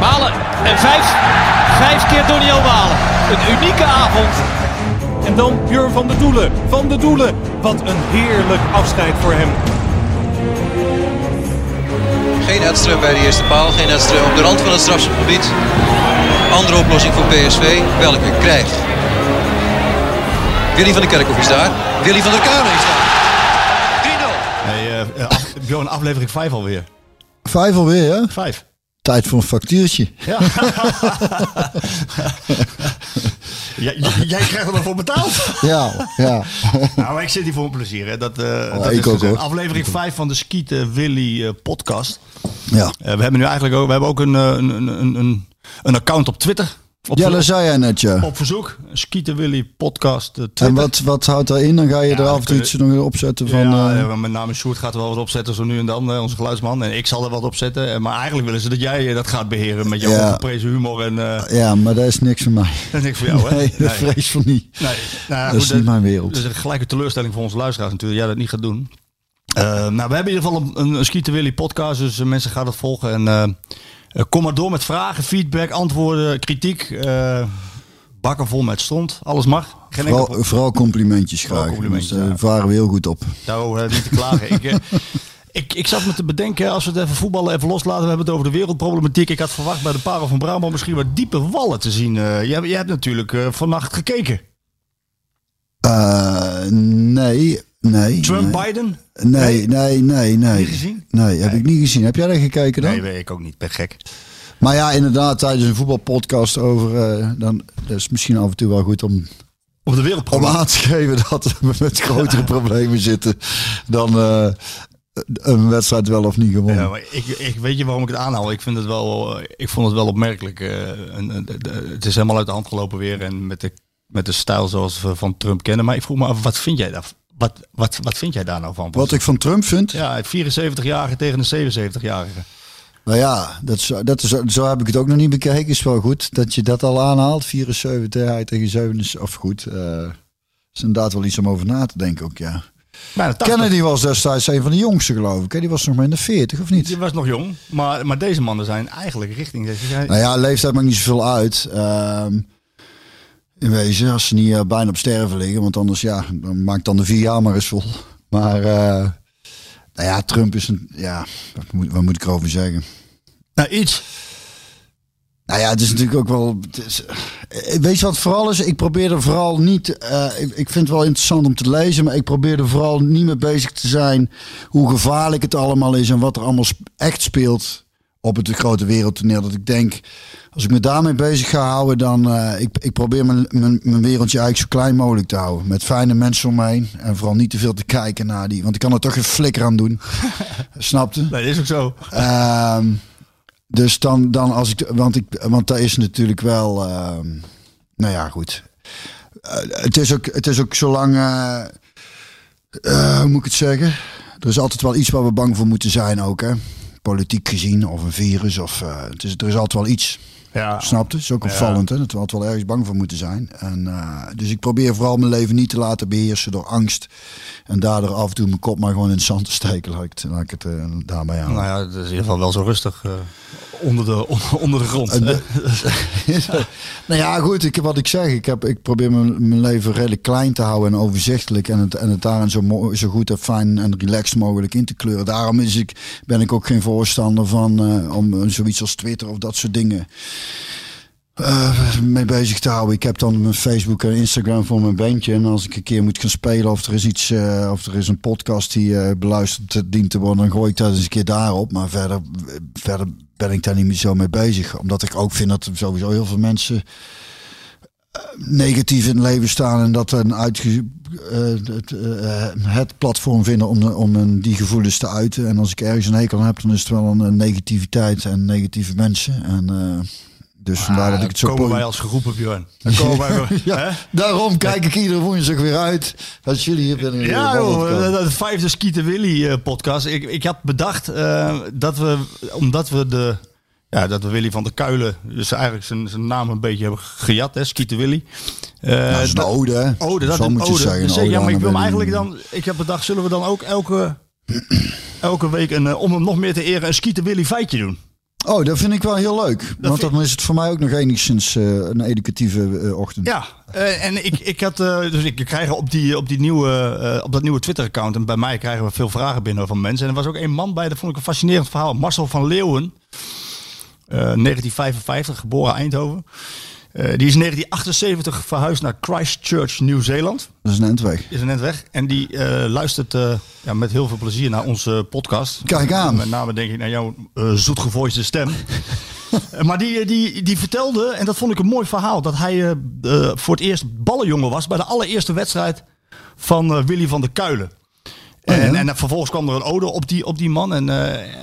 Malen en vijf, vijf keer Doniel Malen. Een unieke avond. En dan Björn van der Doelen. Van der Doelen, wat een heerlijk afscheid voor hem. Geen Edström bij de eerste paal, geen Edström op de rand van het strafschopgebied. Andere oplossing voor PSV, welke krijgt. Willy van der Kerkhoff is daar, Willy van der Kamer is daar. 3-0. Hey, eh, af, Bjorn, aflevering 5 alweer. Vijf alweer, hè? 5. Tijd voor een factuurtje. Ja. jij, jij- krijgt er nog voor betaald. Ja, ja. nou, maar ik zit hier voor mijn plezier. Hè. Dat, eh, Oh, dat ik is ook, dus hoor. aflevering 5 van de Skieten Willy eh, podcast. ja. Eh, we hebben nu eigenlijk ook, we hebben ook een, eh, een, een, een, een account op Twitter. Op, ja, dat zei jij net, ja. op verzoek. Skieten Willy podcast eh, Twitter. En wat, wat houdt daarin? Dan ga je Ja, er af en toe kun iets nog opzetten van... ja, eh, ja, met name Sjoerd gaat er wel wat opzetten zo nu en dan, eh, onze geluidsman. En ik zal er wat opzetten. Eh, Maar eigenlijk willen ze dat jij eh, dat gaat beheren met jouw Ja. humor. En eh, ja, maar dat is niks voor mij. dat is niks voor jou, hè? Nee, dat vrees van niet. Nee, nou ja, Dat is goed, niet mijn wereld. Dus een gelijke teleurstelling voor onze luisteraars natuurlijk. Jij dat niet gaat doen. Eh, nou, we hebben in ieder geval een, een Skieten Willy podcast. Dus eh, mensen gaan dat volgen. En eh, eh, kom maar door met vragen, feedback, antwoorden, kritiek. eh bakken vol met stront. Alles mag. Geen enkel Vooral, vooral complimentjes Vooral graag. complimentjes, Dus, eh, ja. varen we heel goed op. Nou, eh, niet te klagen. ik, eh, ik, ik zat me te bedenken, als we het even voetballen even loslaten. We hebben het over de wereldproblematiek. Ik had verwacht bij de Parel van Brabant misschien wat diepe wallen te zien. Eh jij, jij hebt natuurlijk eh, vannacht gekeken. Eh, nee, nee. Trump, nee. Biden? Nee, nee, nee, nee. Niet gezien? Nee, heb ik niet gezien. Heb jij dat gekeken dan? Nee, weet ik ook niet. Ben gek. Maar ja, inderdaad, tijdens een voetbalpodcast over... eh, dan dat is misschien af en toe wel goed om, Op de om wereldprobleem. aan te geven dat we met grotere problemen zitten dan eh, een wedstrijd wel of niet gewonnen. Ja, maar ik, ik weet je waarom ik het aanhaal. Ik vind het wel, eh, ik vond het wel opmerkelijk. en, het is helemaal uit de hand gelopen weer en met de met de stijl zoals we van Trump kennen. Maar ik vroeg me af, wat vind jij daar? Wat, wat, wat vind jij daar nou van? Wat ik van Trump vind? Ja, het 74-jarige tegen een 77-jarige. Nou ja, dat is, dat is, zo heb ik het ook nog niet bekeken. Is wel goed dat je dat al aanhaalt. 74 hij tegen 77. Of goed. eh is inderdaad wel iets om over na te denken ook, ja. Bijna 80. Kennedy was destijds een van de jongste, geloof ik. hè? Die was nog maar in de 40, of niet? Die was nog jong, maar, maar deze mannen zijn eigenlijk richting zijn- Nou ja, leeftijd maakt niet zoveel uit. Ehm, in wezen, als ze niet eh, bijna op sterven liggen. Want anders, ja, dan maakt dan de vier jaar maar eens vol. Maar, eh, nou ja, Trump is een... Ja, wat moet, wat moet ik erover zeggen? Nou, iets. Nou ja, het is natuurlijk ook wel. is- eh, weet je wat vooral is? Ik probeer er vooral niet. ik, ik vind het wel interessant om te lezen, maar ik probeer er vooral niet mee bezig te zijn hoe gevaarlijk het allemaal is en wat er allemaal echt speelt op het grote wereldtoneel. Dat ik denk, als ik me daarmee bezig ga houden, dan eh, ik, ik probeer mijn, mijn, mijn wereldje eigenlijk zo klein mogelijk te houden. Met fijne mensen om me heen en vooral niet te veel te kijken naar die, want ik kan er toch geen flikker aan doen. Snapte? Nee, dat is ook zo. Ehm, dus dan, dan als ik, want ik, want daar is natuurlijk wel, ehm, nou ja, goed. Eh, het is ook, het is ook zolang, eh, hoe moet ik het zeggen? Er is altijd wel iets waar we bang voor moeten zijn ook, hè? Politiek gezien, of een virus, of eh, het is, er is altijd wel iets. Ja. Snap je? Het is ook opvallend, hè? Dat we altijd wel ergens bang voor moeten zijn. En, eh, dus ik probeer vooral mijn leven niet te laten beheersen door angst. En daardoor af en toe mijn kop maar gewoon in het zand te steken. Laat ik het, laat ik het eh, daarbij aan. Nou ja, het is in ieder geval wel zo rustig onder, de, onder de grond. Nou ja, goed, ik, wat ik zeg, ik, heb, ik probeer mijn, mijn leven redelijk klein te houden en overzichtelijk. En het, en het daarin zo, zo goed en fijn en relaxed mogelijk in te kleuren. Daarom is ik, ben ik ook geen voorstander van eh, om eh, zoiets als Twitter of dat soort dingen eh, mee bezig te houden. Ik heb dan mijn Facebook en Instagram voor mijn bandje. En als ik een keer moet gaan spelen of er is iets, of er is een podcast die beluisterd dient te worden, dan gooi ik dat eens een keer daarop. Maar verder, verder ben ik daar niet meer zo mee bezig. Omdat ik ook vind dat er sowieso heel veel mensen negatief in het leven staan en dat een uitge, eh, het, eh, het platform vinden om, om die gevoelens te uiten. En als ik ergens een hekel heb, dan is het wel een, negativiteit en negatieve mensen. En, eh, dus vandaar dat ik het zo komen wij als geroepen, Björn. Dan komen wij, ja, daarom kijk ik iedere woensdag weer uit. Als jullie hier binnen Ja, joh, de vijfde Skieten Willy eh, podcast. Ik, ik had bedacht eh, dat we, omdat we de, ja, dat we Willy van der Kuilen, dus eigenlijk zijn, zijn naam een beetje hebben gejat, hè, Skieten Willy. Eh, Nou, dat is een dat- ode, hè? Ode, dat moet je zeggen, Dus, ja, maar ik wil eigenlijk dan, ik heb bedacht, zullen we dan ook elke, elke week, een, om hem nog meer te eren, een Skieten Willy feitje doen? Oh, dat vind ik wel heel leuk. Want vind- dan is het voor mij ook nog enigszins eh, een educatieve eh, ochtend. Ja, eh, en ik, ik had, dus ik krijg op, die, op, die nieuwe, op dat nieuwe Twitter-account, en bij mij krijgen we veel vragen binnen van mensen. En er was ook een man bij, dat vond ik een fascinerend verhaal. Marcel van Leeuwen, eh, 1955, geboren Eindhoven. Eh, die is in 1978 verhuisd naar Christchurch, Nieuw-Zeeland. Dat is een endweg. Is weg. En die eh, luistert eh, ja, met heel veel plezier naar onze podcast. Kijk aan. Met name denk ik naar jouw zoetgevoiste stem. Maar die, die, die vertelde, en dat vond ik een mooi verhaal, dat hij voor het eerst ballenjongen was bij de allereerste wedstrijd van Willy van der Kuilen. En, en, vervolgens kwam er een ode op die, op die man. En,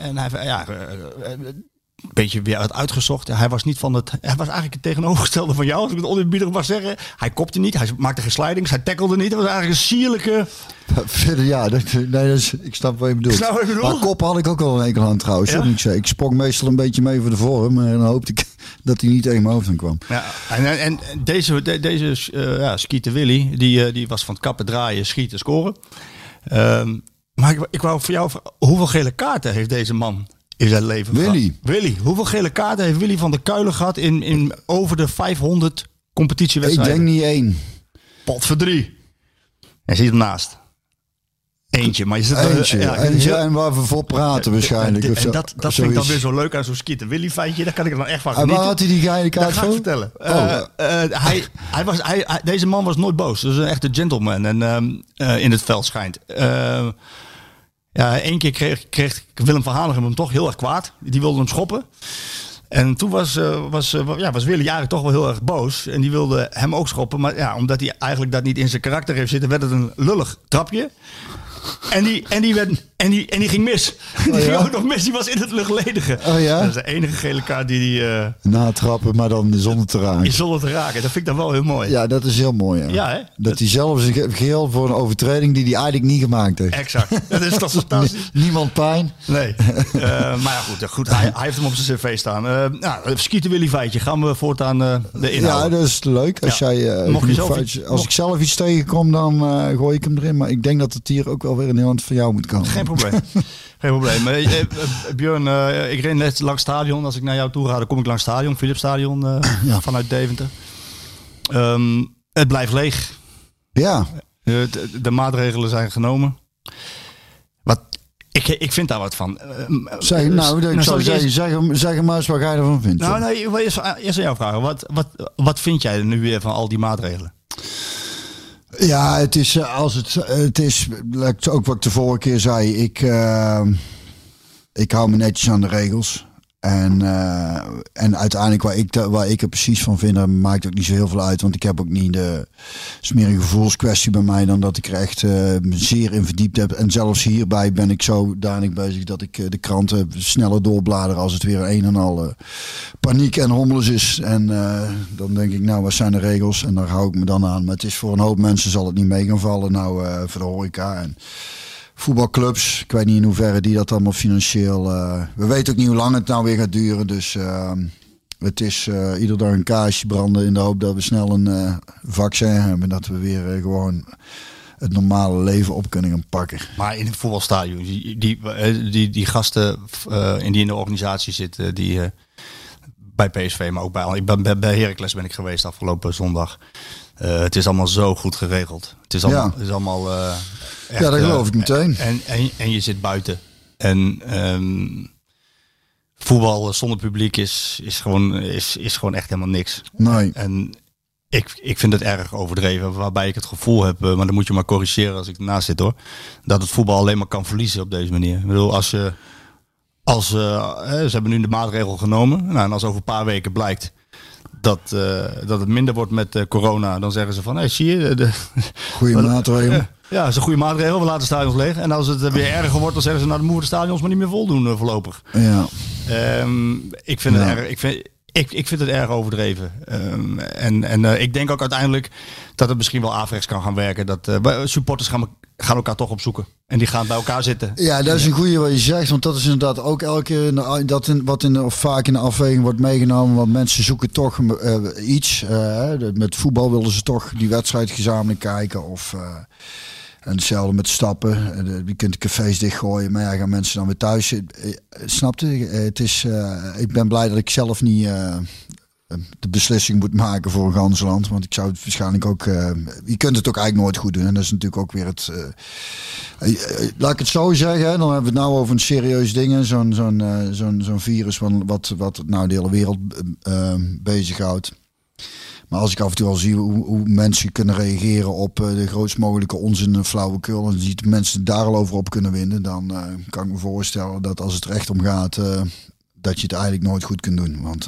en hij ja, een beetje weer uit uitgezocht. Hij was niet van het. Hij was eigenlijk het tegenovergestelde van jou, als ik het oneerbiedig mag zeggen. Hij kopte niet, hij maakte geen slidings, hij tackelde niet. Het was eigenlijk een sierlijke. Verder, ja, dat, nee, dat is, ik snap wat je bedoelt. Snap je. Maar kop had ik ook al een enkel aan trouwens. Ja? ik. Ik sprong meestal een beetje mee voor de vorm. Maar dan hoopte ik dat hij niet tegen mijn hoofd aan kwam. Ja, en, en, en deze, de- deze eh ja, Skeeter Willy, die, eh, die was van het kappen draaien, schieten, scoren. Ehm, maar ik, ik wou voor jou, hoeveel gele kaarten heeft deze man in zijn leven Willy. Willy, hoeveel gele kaarten heeft Willy van der Kuilen gehad in, in over de 500 Ik competitiewedstrijden? denk niet één. Pot voor drie. En zit naast. Eentje, maar je zit Eentje. ja, Eentje en waar we voor praten waarschijnlijk. En, en dat, dat vind ik dan weer zo leuk aan zo'n Skeeter Willy feitje. Daar kan ik dan echt van En genieten. waar had hij die geile Dat kaart ik voor? vertellen. Oh. Eh, eh, hij, hij was, hij, hij- deze man was nooit boos. Dus een echte gentleman en, ehm, eh, in het veld schijnt. Ja, één keer kreeg, kreeg Willem van Hanegem hem toch heel erg kwaad. Die wilde hem schoppen. En toen was, eh, was, eh, ja, was eigenlijk toch wel heel erg boos. En die wilde hem ook schoppen. Maar ja, omdat hij eigenlijk dat niet in zijn karakter heeft zitten, werd het een lullig trapje. En die, en die, werd, en die, en die ging mis. Die ging ja? ook nog mis. Die was in het luchtledige. Oh ja? Dat is de enige gele kaart die hij eh, Natrappen, maar dan zonder te raken. zonder te raken. Dat vind ik dan wel heel mooi. Ja, dat is heel mooi. Ja, Ja, hè? Dat hij zelf zijn ge- geheel voor een overtreding die hij eigenlijk niet gemaakt heeft. Exact. Dat is toch fantastisch? Niemand pijn. Nee. Eh, maar ja, goed, goed hij, hij heeft hem op zijn cv staan. Eh nou, skieten Willy feitje. Gaan we voortaan eh de Ja, inhoud. dat is leuk. Als, Ja. jij, Mocht je zelf iets- als mocht- ik zelf iets tegenkom, dan gooi ik hem erin. Maar ik denk dat het hier ook wel weer een heel eind van jou moet komen. Geen probleem. Geen probleem. Eh, eh, eh, Björn, eh, ik reed net langs het stadion. Als ik naar jou toe ga, dan kom ik langs het stadion. Philips Stadion eh, Ja. vanuit Deventer. Ehm, het blijft leeg. Ja, de, de maatregelen zijn genomen. Wat, ik, ik vind daar wat van. Zeg, nou, ik zal zou zeggen, eerst- zeg, zeg maar eens wat jij ervan vindt. Nou, nee, ik wil eerst, eerst aan jou vragen. Wat, wat, wat vind jij er nu weer van al die maatregelen? Ja, het is eh, als het, het is, ook wat ik de vorige keer zei. Ik, eh, ik hou me netjes aan de regels. En, eh, en uiteindelijk waar ik, waar ik er precies van vind, maakt ook niet zo heel veel uit. Want ik heb ook niet de smerige gevoelskwestie bij mij dan dat ik er echt eh, zeer in verdiept heb. En zelfs hierbij ben ik zo danig bezig dat ik eh, de kranten sneller doorblader als het weer een en al paniek en hommeles is. En dan denk ik, nou, wat zijn de regels? En daar hou ik me dan aan. Maar het is voor een hoop mensen zal het niet mee gaan vallen. Nou, voor de horeca en voetbalclubs. Ik weet niet in hoeverre die dat allemaal financieel... eh, we weten ook niet hoe lang het nou weer gaat duren. Dus eh, het is eh ieder dag een kaarsje branden in de hoop dat we snel een eh, vaccin hebben. Dat we weer gewoon het normale leven op kunnen gaan pakken. Maar in het voetbalstadion, die, die, die, gasten in die in de organisatie zitten, die bij PSV, maar ook bij, ik ben, bij Heracles ben ik geweest afgelopen zondag. Eh, het is allemaal zo goed geregeld. Het is allemaal, Ja. het is allemaal eh, echt, Ja, dat eh, geloof ik meteen. En, en, en je zit buiten. En ehm, voetbal zonder publiek is, is, gewoon, is, is gewoon echt helemaal niks. Nee. En ik, ik vind het erg overdreven, waarbij ik het gevoel heb, eh, maar dan moet je maar corrigeren als ik ernaast zit hoor, dat het voetbal alleen maar kan verliezen op deze manier. Ik bedoel, als je, als, eh, ze hebben nu de maatregel genomen, nou, en als over een paar weken blijkt dat, eh, dat het minder wordt met eh, corona, dan zeggen ze van, hey, zie je, de, Goeie maatregel. ja, dat is een goede maatregel. We laten stadions leeg. En als het eh, weer erger wordt, dan zeggen ze, nou, dan moeten we de stadions maar niet meer voldoen voorlopig. Ja. Ehm, ik, vind Ja. het erg, ik, vind, ik, ik vind het erg overdreven. Ehm, en en eh, ik denk ook uiteindelijk dat het misschien wel averechts kan gaan werken. Dat eh, supporters gaan, gaan elkaar toch opzoeken. En die gaan bij elkaar zitten. Ja, dat is een goede wat je zegt. Want dat is inderdaad ook elke keer dat in, wat in of vaak in de afweging wordt meegenomen. Want mensen zoeken toch eh, iets. met voetbal willen ze toch die wedstrijd gezamenlijk kijken. Of, en hetzelfde met stappen. Eh, Je kunt de cafés dichtgooien. Maar ja, gaan mensen dan weer thuis. Eh, Snapte? Eh, Het is, eh, ik ben blij dat ik zelf niet de beslissing moet maken voor een gans land. Want ik zou het waarschijnlijk ook... je kunt het ook eigenlijk nooit goed doen. En dat is natuurlijk ook weer het... Laat ik het zo zeggen, dan hebben we het nou over een serieus ding. Zo'n zo'n zo'n zo'n virus van wat, wat nou de hele wereld bezighoudt. Maar als ik af en toe al zie hoe, hoe mensen kunnen reageren op eh, de grootst mogelijke onzin en flauwekul. En ziet mensen daar al over op kunnen winnen. Dan eh, kan ik me voorstellen dat als het er echt om gaat, eh, dat je het eigenlijk nooit goed kunt doen. Want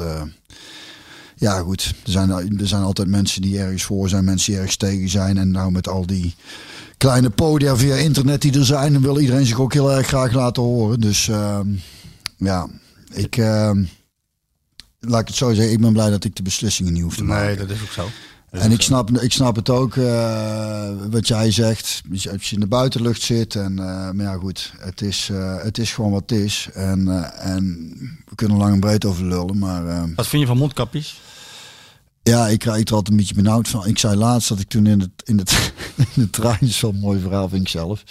ja goed, er zijn, er zijn altijd mensen die ergens voor zijn, mensen die ergens tegen zijn. En nou met al die kleine podia via internet die er zijn, wil iedereen zich ook heel erg graag laten horen. Dus ehm, ja, ik, ehm, laat ik het zo zeggen, ik ben blij dat ik de beslissingen niet hoef te maken. Nee, dat is ook zo. Is En ook ik zo. snap, ik snap het ook, eh, wat jij zegt, als je in de buitenlucht zit. En, eh, maar ja goed, het is, eh, het is gewoon wat het is. En, en we kunnen lang en breed over lullen, maar... Wat vind je van mondkapjes? ja, ik krijg er altijd een beetje benauwd van. Ik zei laatst dat ik toen in de, in de, in de trein, is een mooi verhaal vind ik zelf.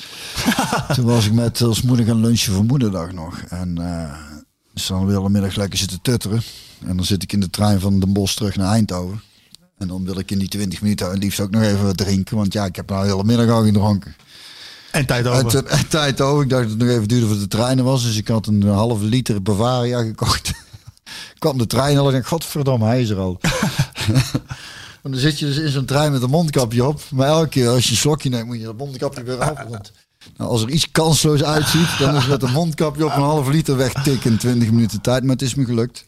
toen was ik met als moeder gaan lunchen voor moederdag nog. En eh dus dan de hele middag lekker zitten tutteren. En dan zit ik in de trein van Den Bosch terug naar Eindhoven. En dan wil ik in die 20 minuten het liefst ook nog even wat drinken. Want ja, ik heb nou de hele middag al gedronken. En tijd En over. en tijd over. Ik dacht dat het nog even duurde voor de trein er was. Dus ik had een halve liter Bavaria gekocht. kwam de trein al en ik godverdomme, hij is er al. Want dan zit je dus in zo'n trein met een mondkapje op. Maar elke keer als je een slokje neemt, moet je dat mondkapje weer af. Want nou, als er iets kansloos uitziet, dan is met een mondkapje op een halve liter wegtikken in 20 minuten tijd. Maar het is me gelukt.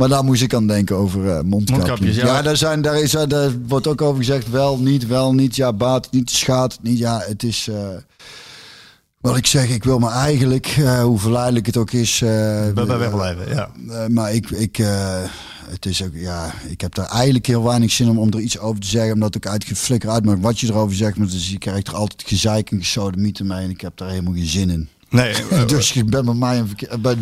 Maar daar moest ik aan denken over eh, mondkapjes. Mondkapjes, ja. ja, daar, zijn, daar, is, daar wordt ook over gezegd, wel, niet, wel, niet. Ja, baat niet, schaadt niet. Ja, het is... eh, wat ik zeg, ik wil me eigenlijk, eh, hoe verleidelijk het ook is... eh, Bij wegblijven, ja. eh, maar ik, ik, eh, het is ook, ja, ik heb daar eigenlijk heel weinig zin om, om er iets over te zeggen. Omdat ik uitgeflikker uit maak wat je erover zegt. Maar dus je krijgt er altijd gezeik en gesodemieten mee. En ik heb daar helemaal geen zin in. Nee, eh, dus je, bent bij mij een bij,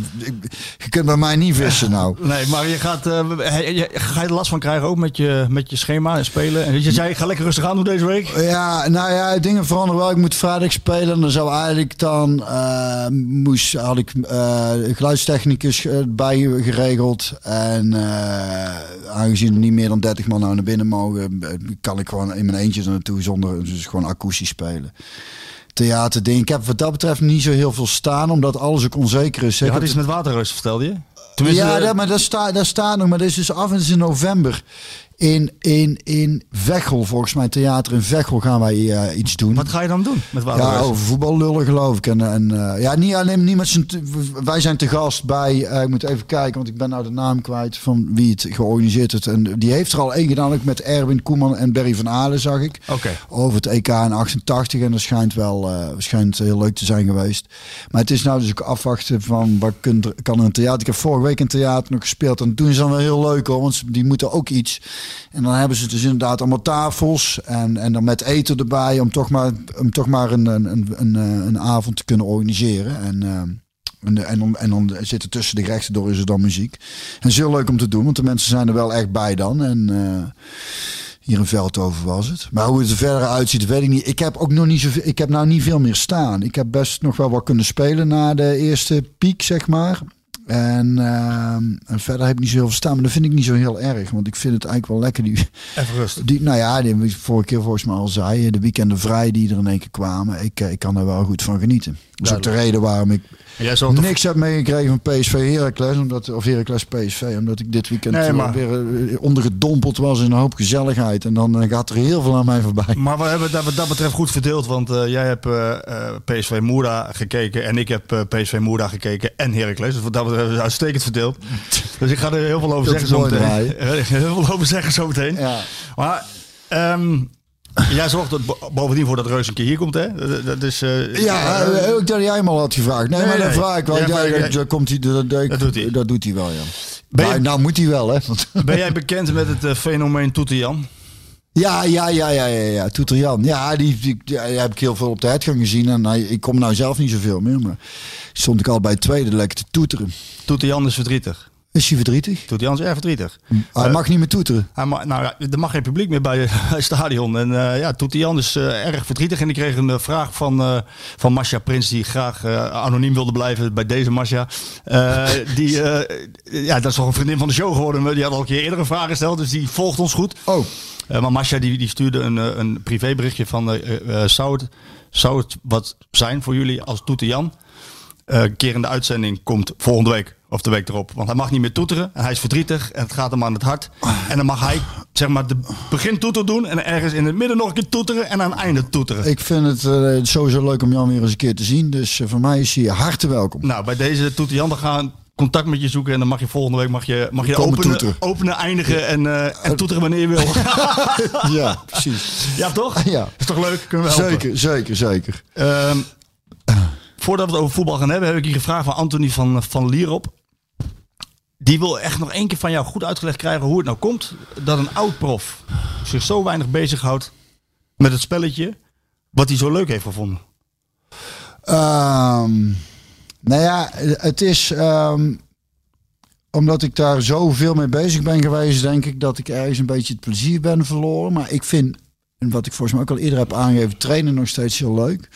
je kunt bij mij niet vissen nou. nee, maar je gaat, eh, he- je- ga je er last van krijgen ook met je, met je schema en spelen? En je zei, ik ga lekker rustig aan doen deze week. Ja, nou ja, dingen veranderen wel. Ik moet vrijdag spelen. En dan zou eigenlijk dan eh, moest, had ik eh geluidstechnicus eh, bij geregeld. En eh, aangezien er niet meer dan 30 man nou naar binnen mogen, eh, kan ik gewoon in mijn eentje er naartoe zonder dus gewoon akoestisch spelen. Theaterding. Ik heb wat dat betreft niet zo heel veel staan, omdat alles ook onzeker is. Je had iets met waterrust, vertelde je? Tenminste, ja, eh, dat, maar dat staat, dat staat nog. Maar dat is dus af en toe in november. In, in, in Veghel, volgens mij theater in Veghel gaan wij eh, iets doen. Wat ga je dan doen met Ja, waterrust? over voetbal lullen geloof ik. En, en eh, ja, niet alleen niet met z'n. Wij zijn te gast bij. eh, ik moet even kijken, want ik ben nou de naam kwijt van wie het georganiseerd heeft. En die heeft er al één gedaan, ook met Erwin Koeman en Berry van Aalen, zag ik. Oké. Over het EK in 88. En dat schijnt wel schijnt heel leuk te zijn geweest. Maar het is nou dus ook afwachten van wat kunt kan er een theater. Ik heb vorige week een theater nog gespeeld. En doen ze dan wel heel leuk hoor. Want die moeten ook iets. En dan hebben ze dus inderdaad allemaal tafels. En, en dan met eten erbij. Om toch maar, om toch maar een, een, een, een, eh, avond te kunnen organiseren. En, eh, en, en, dan, en zitten tussen de gerechten door is er dan muziek. En heel leuk om te doen. Want de mensen zijn er wel echt bij dan. En... eh, hier in Veldhoven was het. Maar hoe het er verder uitziet, weet ik niet. Ik heb ook nog niet zoveel. Ik heb nou niet veel meer staan. Ik heb best nog wel wat kunnen spelen na de eerste piek, zeg maar. En, ehm, en verder heb ik niet zo heel veel staan. Maar dat vind ik niet zo heel erg. Want ik vind het eigenlijk wel lekker. Die, Even rustig. die, nou ja, die vorige keer volgens mij al zei. De weekenden vrij die er in één keer kwamen. Ik, eh, ik kan er wel goed van genieten. Dat is ook de reden waarom ik niks heb meegekregen van PSV Heracles, omdat, of Heracles PSV, omdat ik dit weekend Nee, eh, maar- weer eh, ondergedompeld was in een hoop gezelligheid. En dan eh, gaat er heel veel aan mij voorbij. Maar we hebben het wat dat betreft goed verdeeld. Want jij hebt PSV Moera gekeken. En ik heb PSV Moera gekeken. En Heracles. Dus wat dat betreft is uitstekend verdeeld. Dus ik ga er heel veel over Dat zeggen zo meteen. Heel veel over zeggen zo meteen. Ja. Maar ehm, jij zorgt er bo- bovendien voor dat Reus een keer hier komt. Hè? Dat, is, eh, Ja, eh, ook dat jij hem al had gevraagd. Nee, Nee, maar dan nee. vraag ik wel. Ja, dat, komt hij, dat, dat, Dat doet hij. Dat doet hij wel, ja. Ben je- Nou, moet hij wel, hè. Ben jij bekend met het fenomeen Toeter-Jan? Ja, ja, ja, ja, ja, ja. Toeter Jan. Ja, die, die, ja, die heb ik heel veel op de uitgang gezien. En ik kom nou zelf niet zoveel meer. Maar stond ik al bij het tweede lekker te toeteren. Toeter-Jan is verdrietig. Is hij verdrietig? Toeter-Jan is erg verdrietig. Hij Eh, mag niet meer toeteren. Hij ma- nou, ja, er mag geen publiek meer bij, het stadion. En eh ja, Toetie Jan is eh, erg verdrietig. En ik kreeg een vraag van, van Masha Prins, die graag anoniem wilde blijven bij deze Masha. Die, ja, dat is toch een vriendin van de show geworden. Die had al een keer eerder een vraag gesteld, dus die volgt ons goed. Oh, maar Masha die, die stuurde een, een privéberichtje van... zou, het, zou het wat zijn voor jullie als Toeter Jan... eh, een keer in de uitzending komt volgende week of de week erop. Want hij mag niet meer toeteren en hij is verdrietig en het gaat hem aan het hart. En dan mag hij zeg maar de begin toeter doen en ergens in het midden nog een keer toeteren en aan het einde toeteren. ik vind het eh, sowieso leuk om Jan weer eens een keer te zien. Dus eh, voor mij is hij hartelijk welkom. Nou, bij deze Toeter Jan dan gaan contact met je zoeken en dan mag je volgende week mag je, mag je openen, openen, eindigen en, en toeteren wanneer je wil. Ja, precies. ja, toch? Ja. Is toch leuk? Kunnen we helpen? Zeker, zeker, zeker. Ehm, voordat we het over voetbal gaan hebben, heb ik hier gevraagd van Anthony van, van Lierop. Die wil echt nog één keer van jou goed uitgelegd krijgen hoe het nou komt dat een oud-prof zich zo weinig bezighoudt met het spelletje wat hij zo leuk heeft gevonden. Ehm, nou ja, het is ehm, omdat ik daar zoveel mee bezig ben geweest, denk ik dat ik ergens een beetje het plezier ben verloren. Maar ik vind, en wat ik volgens mij ook al eerder heb aangegeven, trainen nog steeds heel leuk.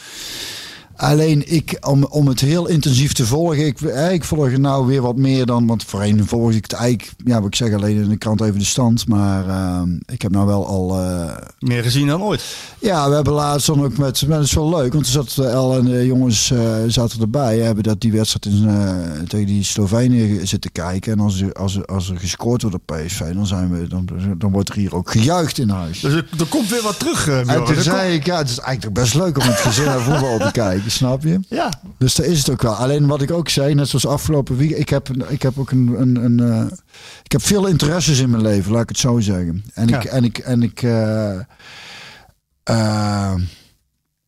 Alleen ik, om, om het heel intensief te volgen, ik, eh, ik volg het nou weer wat meer dan, want voorheen volgde ik het eigenlijk, ja wat ik zeg alleen in de krant even de stand. Maar ehm, ik heb nou wel al eh, Meer gezien dan ooit. ja, we hebben laatst dan ook met, maar dat is wel leuk, want er zat El en de jongens eh, zaten erbij. Hebben dat die wedstrijd in, eh, tegen die Slovenië zitten kijken. En als er, als er, als er gescoord wordt op PSV, dan, zijn we, dan, dan wordt er hier ook gejuicht in huis. Dus er, er komt weer wat terug. eh, en toen zei ik, ja, het is eigenlijk toch best leuk om het gezin naar voetbal te kijken, snap je? Ja, Dus daar is het ook wel. Alleen wat ik ook zei, net zoals afgelopen week, ik heb, een- ik heb ook een, een, een eh, ik heb veel interesses in mijn leven, laat ik het zo zeggen. En ik, en ik, en ik, eh, eh,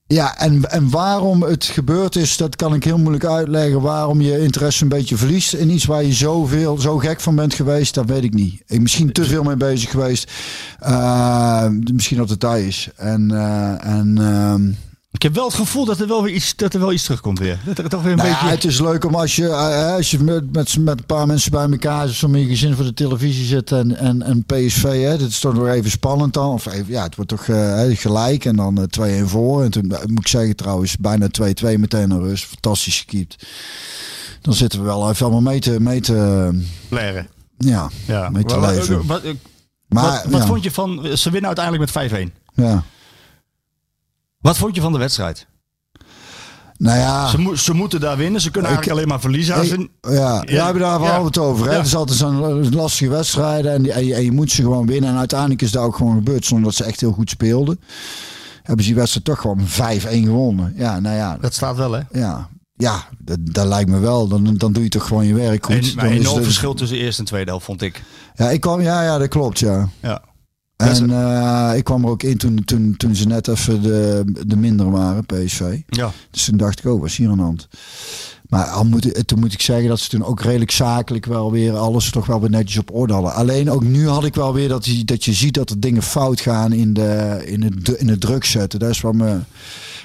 ja, en, en waarom het gebeurd is, dat kan ik heel moeilijk uitleggen. Waarom je interesse een beetje verliest in iets waar je zoveel, zo gek van bent geweest, dat weet ik niet. Ik misschien te veel mee bezig geweest. Misschien dat het daar is. En, en ehm, ik heb wel het gevoel dat er wel weer iets, dat er wel iets terugkomt weer. Dat er toch weer een nou beetje... ja, het is leuk om als je, eh, als je met, met, met een paar mensen bij elkaar zit, om in je gezin voor de televisie zit en, en, en PSV, hè, dat is toch nog even spannend dan. Of even, ja, het wordt toch eh, gelijk en dan eh, 2-1 voor. En toen eh, moet ik zeggen trouwens, bijna 2-2 meteen naar rust. Fantastisch gekiept. Dan zitten we wel even allemaal mee te, mee te Leren. ja, Ja. mee te Wat- leven. Wat, Maar wat, wat ja, vond je van... Ze winnen uiteindelijk met 5-1. ja. Wat vond je van de wedstrijd? Nou ja. Ze, mo- ze moeten daar winnen. Ze kunnen Ik- eigenlijk alleen maar verliezen. Als ja, we hebben daar wel Ja. altijd over. Hè? Ja. Het is altijd zo'n lastige wedstrijden en, die- en, je, en je moet ze gewoon winnen. En uiteindelijk is dat ook gewoon gebeurd zonder dat ze echt heel goed speelden. Hebben ze die wedstrijd toch gewoon 5-1 gewonnen. Ja, nou ja, Dat staat wel, hè? ja, ja dat, dat lijkt me wel. Dan, dan doe je toch gewoon je werk goed. Een, maar dan een is enorm het- verschil tussen eerste en tweede helft, vond ik. Ja, ik kwam, ja, ja, dat klopt, ja. Ja. En eh, ik kwam er ook in toen, toen, toen ze net even de, de minder waren, PSV. Ja. Dus toen dacht ik, oh, wat is hier aan de hand? Maar al moet, toen moet ik zeggen dat ze toen ook redelijk zakelijk wel weer alles toch wel weer netjes op orde hadden. Alleen ook nu had ik wel weer dat je, dat je ziet dat er dingen fout gaan in, de, in, het, in het druk zetten. Dat is waar, me,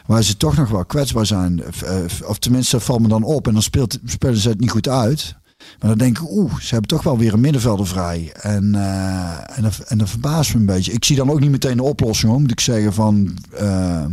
waar ze toch nog wel kwetsbaar zijn. Of, eh, Of tenminste, dat valt me dan op. En dan speelt, spelen ze het niet goed uit. Maar dan denk ik, oeh, ze hebben toch wel weer een middenvelder vrij. En, eh, en, dat, en dat verbaast me een beetje. Ik zie dan ook niet meteen de oplossing, hoor, moet ik zeggen van... eh,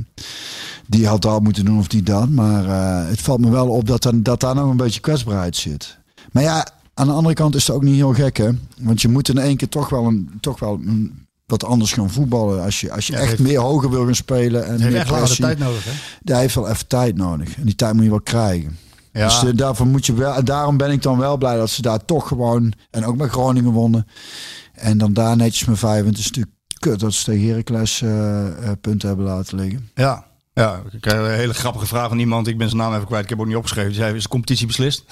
die had dat moeten doen of die dat. Maar eh, het valt me wel op dat, dan, dat daar nog een beetje kwetsbaarheid zit. Maar ja, aan de andere kant is het ook niet heel gek, hè? Want je moet in één keer toch wel een, toch wel een, wat anders gaan voetballen. Als je, als je Ja, echt heeft- meer hoger wil gaan spelen en heeft meer echt pressie, tijd nodig, hè? Daar heeft wel even tijd nodig. En die tijd moet je wel krijgen. Ja. Dus eh, daarvoor moet je wel. en Daarom ben ik dan wel blij dat ze daar toch gewoon. En ook met Groningen wonnen. En dan daar netjes met vijf. Want het is natuurlijk kut dat ze tegen Heracles eh, eh, punten hebben laten liggen. Ja. Ja, ik krijg een hele grappige vraag van iemand. Ik ben zijn naam even kwijt. Ik heb ook niet opgeschreven. Die zei, is de competitie beslist?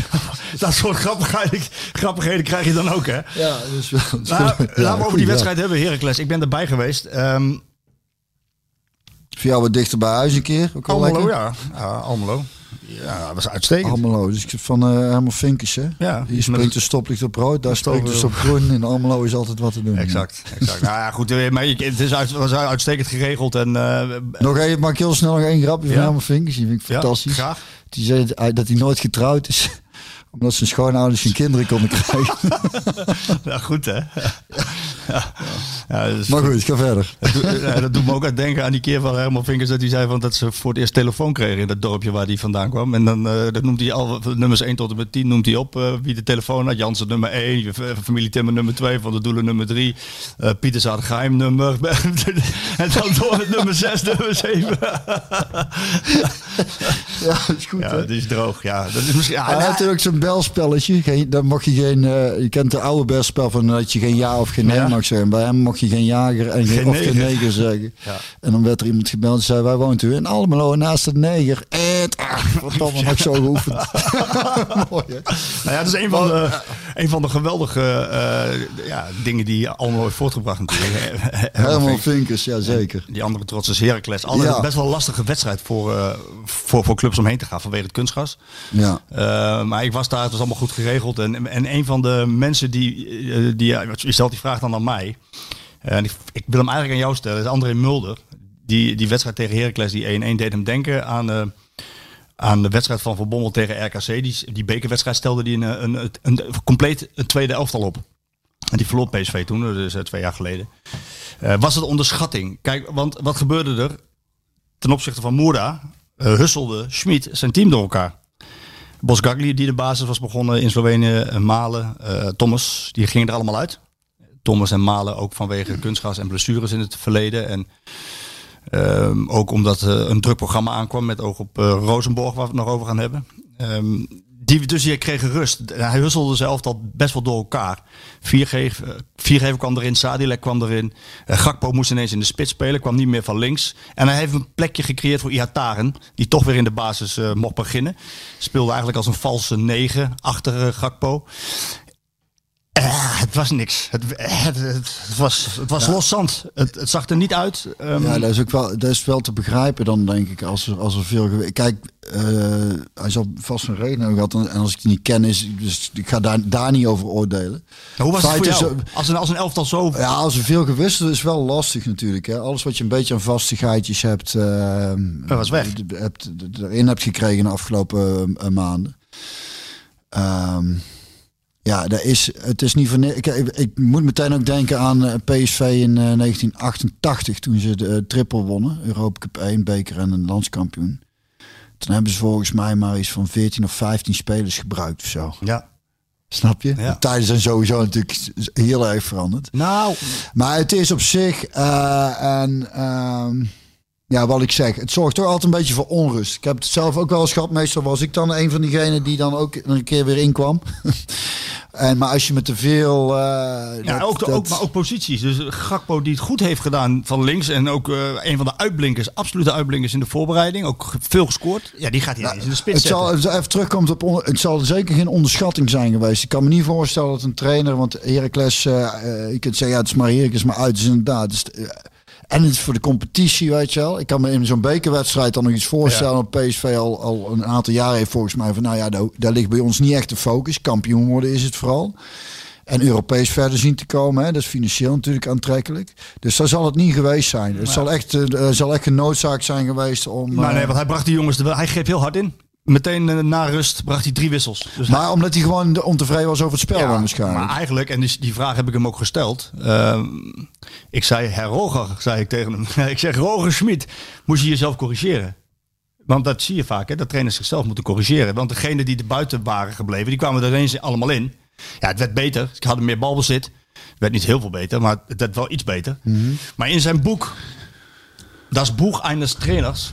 dat soort grappigheden, grappigheden krijg je dan ook, hè? Ja, dus wel. Nou, laten we over die wedstrijd hebben, Heracles. Ik ben erbij geweest. Ehm Voor jou wat dichter bij huis een keer. Ook al Almelo, lekker. ja. ja. Almelo. Ja, dat was uitstekend. Almelo. Dus van eh helemaal Vinkers, hè? Ja, Hier springt de stoplicht op rood. Daar springt de Stoplicht stop groen. In Almelo is altijd wat te doen. Exact, exact. nou ja, goed. eh, Maar ik- het is uit, was uitstekend geregeld. En, eh, Nog even, mag ik heel snel nog één grapje van Ja. Herman Vinkers. Die vind ik ja, fantastisch. graag. Die zei dat hij- nooit getrouwd is. Omdat zijn schoonouders geen kinderen konden krijgen. Ja, goed, hè? Ja. Ja, maar goed, ga verder. Dat doet, ja, dat doet me ook aan denken aan die keer van Herman Vinkers dat hij zei van dat ze voor het eerst telefoon kregen in dat dorpje waar hij vandaan kwam. En dan eh, dat noemt hij al nummers 1 tot en met 10 noemt hij op eh, wie de telefoon had. Jansen nummer 1, je v- familie Timmer nummer 2, Van de Doelen nummer 3, eh Pieter nummer. en dan door het nummer 6, nummer 7. Ja, dat is goed. Ja, is droog. Ja, dat is misschien. Ja, Hij had natuurlijk zo'n belspelletje. Geen, dan mocht je geen. eh, je kent de oude belspel van dat je geen ja of geen nee Ja. mag zeggen. Bij hem mocht je geen jager en geen, of geen neger. zeggen. Ja. En dan werd er iemand gebeld en zei: Wij woont u in Almelo naast het neger. En ah, wat nog zo geoefend. Mooi hè? Nou ja, dat is een van de, een van de geweldige eh, ja, dingen die allemaal heeft voortgebracht natuurlijk. Herman Vinkers. Ja zeker. Die andere trots is Heracles. Altijd Ja. best wel een lastige wedstrijd voor, eh, voor, voor clubs omheen te gaan vanwege het kunstgras. Ja. Eh, maar ik was daar, het was allemaal goed geregeld. En, en een van de mensen die, die je stelt die vraag dan aan mij. Eh, En ik, ik wil hem eigenlijk aan jou stellen. Is André Mulder. Die, die wedstrijd tegen Heracles, die 1-1, deed hem denken aan, eh, aan de wedstrijd van Van Bommel tegen RKC. Die, die bekerwedstrijd stelde die een, een, een, een, compleet een tweede elftal op. En die verloor PSV toen, dus eh, twee jaar geleden. Eh, was het onderschatting? Kijk, want wat gebeurde er ten opzichte van Moera? eh, husselde Schmid zijn team door elkaar. Bos Gagli, die de basis was begonnen in Slovenië, eh, Malen, eh, Thomas, die gingen er allemaal uit. Thomas en Malen ook vanwege kunstgas en blessures in het verleden. En ehm, ook omdat eh, een druk programma aankwam met oog op eh Rosenborg, waar we het nog over gaan hebben. Ehm, die, dus die kregen rust. Hij husselde zijn elftal best wel door elkaar. Viergever, eh, kwam erin, Sadilek kwam erin. Gakpo moest ineens in de spits spelen, kwam niet meer van links. En hij heeft een plekje gecreëerd voor Ihataren, die toch weer in de basis mocht beginnen. Speelde eigenlijk als een valse negen achter Gakpo. Eh, het was niks. Het, het, het, was, het was los zand. Het, het zag er niet uit. Ehm, Ja, dat is ook wel, dat is wel te begrijpen dan, denk ik, als er, als er veel. Kijk, eh, hij zal vast een reden hebben gehad. En als ik die niet ken, is, dus ik ga daar, daar niet over oordelen. hoe was het voor jou? Als een, als een elftal zo... Ja, als er veel gewisseld is, wel lastig natuurlijk. Hè. Alles wat je een beetje aan vastigheidjes hebt, eh, Dat was weg. hebt, erin hebt gekregen de afgelopen eh, maanden. Ehm, ja, dat is, het is niet van. Ik, ik, moet meteen ook denken aan eh, PSV in eh, 1988, toen ze de eh, triple wonnen: Europa Cup 1, beker en een landskampioen. Toen hebben ze volgens mij maar iets van 14 of 15 spelers gebruikt of zo. Ja. Snap je? Ja. De tijden zijn sowieso natuurlijk heel erg veranderd. Nou, Maar het is op zich, eh, en ehm, ja, wat ik zeg, het zorgt toch altijd een beetje voor onrust. Ik heb het zelf ook wel eens gehad. Meestal was ik dan een van diegenen die dan ook een keer weer inkwam. en, maar als je met te veel... eh, ja, dat- ook, de, dat- ook, maar ook posities. Dus Gakpo die het goed heeft gedaan van links. En ook eh, een van de uitblinkers, absolute uitblinkers in de voorbereiding. Ook veel gescoord. Ja, die gaat hij ineens in de spits Het zal, zetten. het even terugkomt op. on- Het zal zeker geen onderschatting zijn geweest. Ik kan me niet voorstellen dat een trainer. Want Heracles. eh je kunt zeggen, ja, het is maar Heracles, maar uit is inderdaad. Dus, en het is voor de competitie, weet je wel. Ik kan me in zo'n bekerwedstrijd dan nog iets voorstellen. Dat PSV al, al een aantal jaren heeft volgens mij van. Nou ja, daar, daar ligt bij ons niet echt de focus. Kampioen worden is het vooral. En Europees verder zien te komen. Hè. Dat is financieel natuurlijk aantrekkelijk. Dus daar zal het niet geweest zijn. Het zal echt, eh, er zal echt een noodzaak zijn geweest om. Maar eh, nee, want hij bracht die jongens er wel. Hij greep heel hard in. Meteen eh, na rust bracht hij drie wissels. Dus Maar omdat hij gewoon de- ontevreden was over het spel dan waarschijnlijk. Maar eigenlijk, en die, die vraag heb ik hem ook gesteld. Ehm, ik zei, Herr Roger, zei ik tegen hem. ik zeg, Roger Schmid, moest je jezelf corrigeren? Want dat zie je vaak, hè, dat trainers zichzelf moeten corrigeren. Want degenen die er buiten waren gebleven, die kwamen er ineens allemaal in. Ja, het werd beter. Ze hadden meer balbezit. werd niet heel veel beter, maar het werd wel iets beter. Mhm. Maar in zijn boek, Das Buch eines Trainers,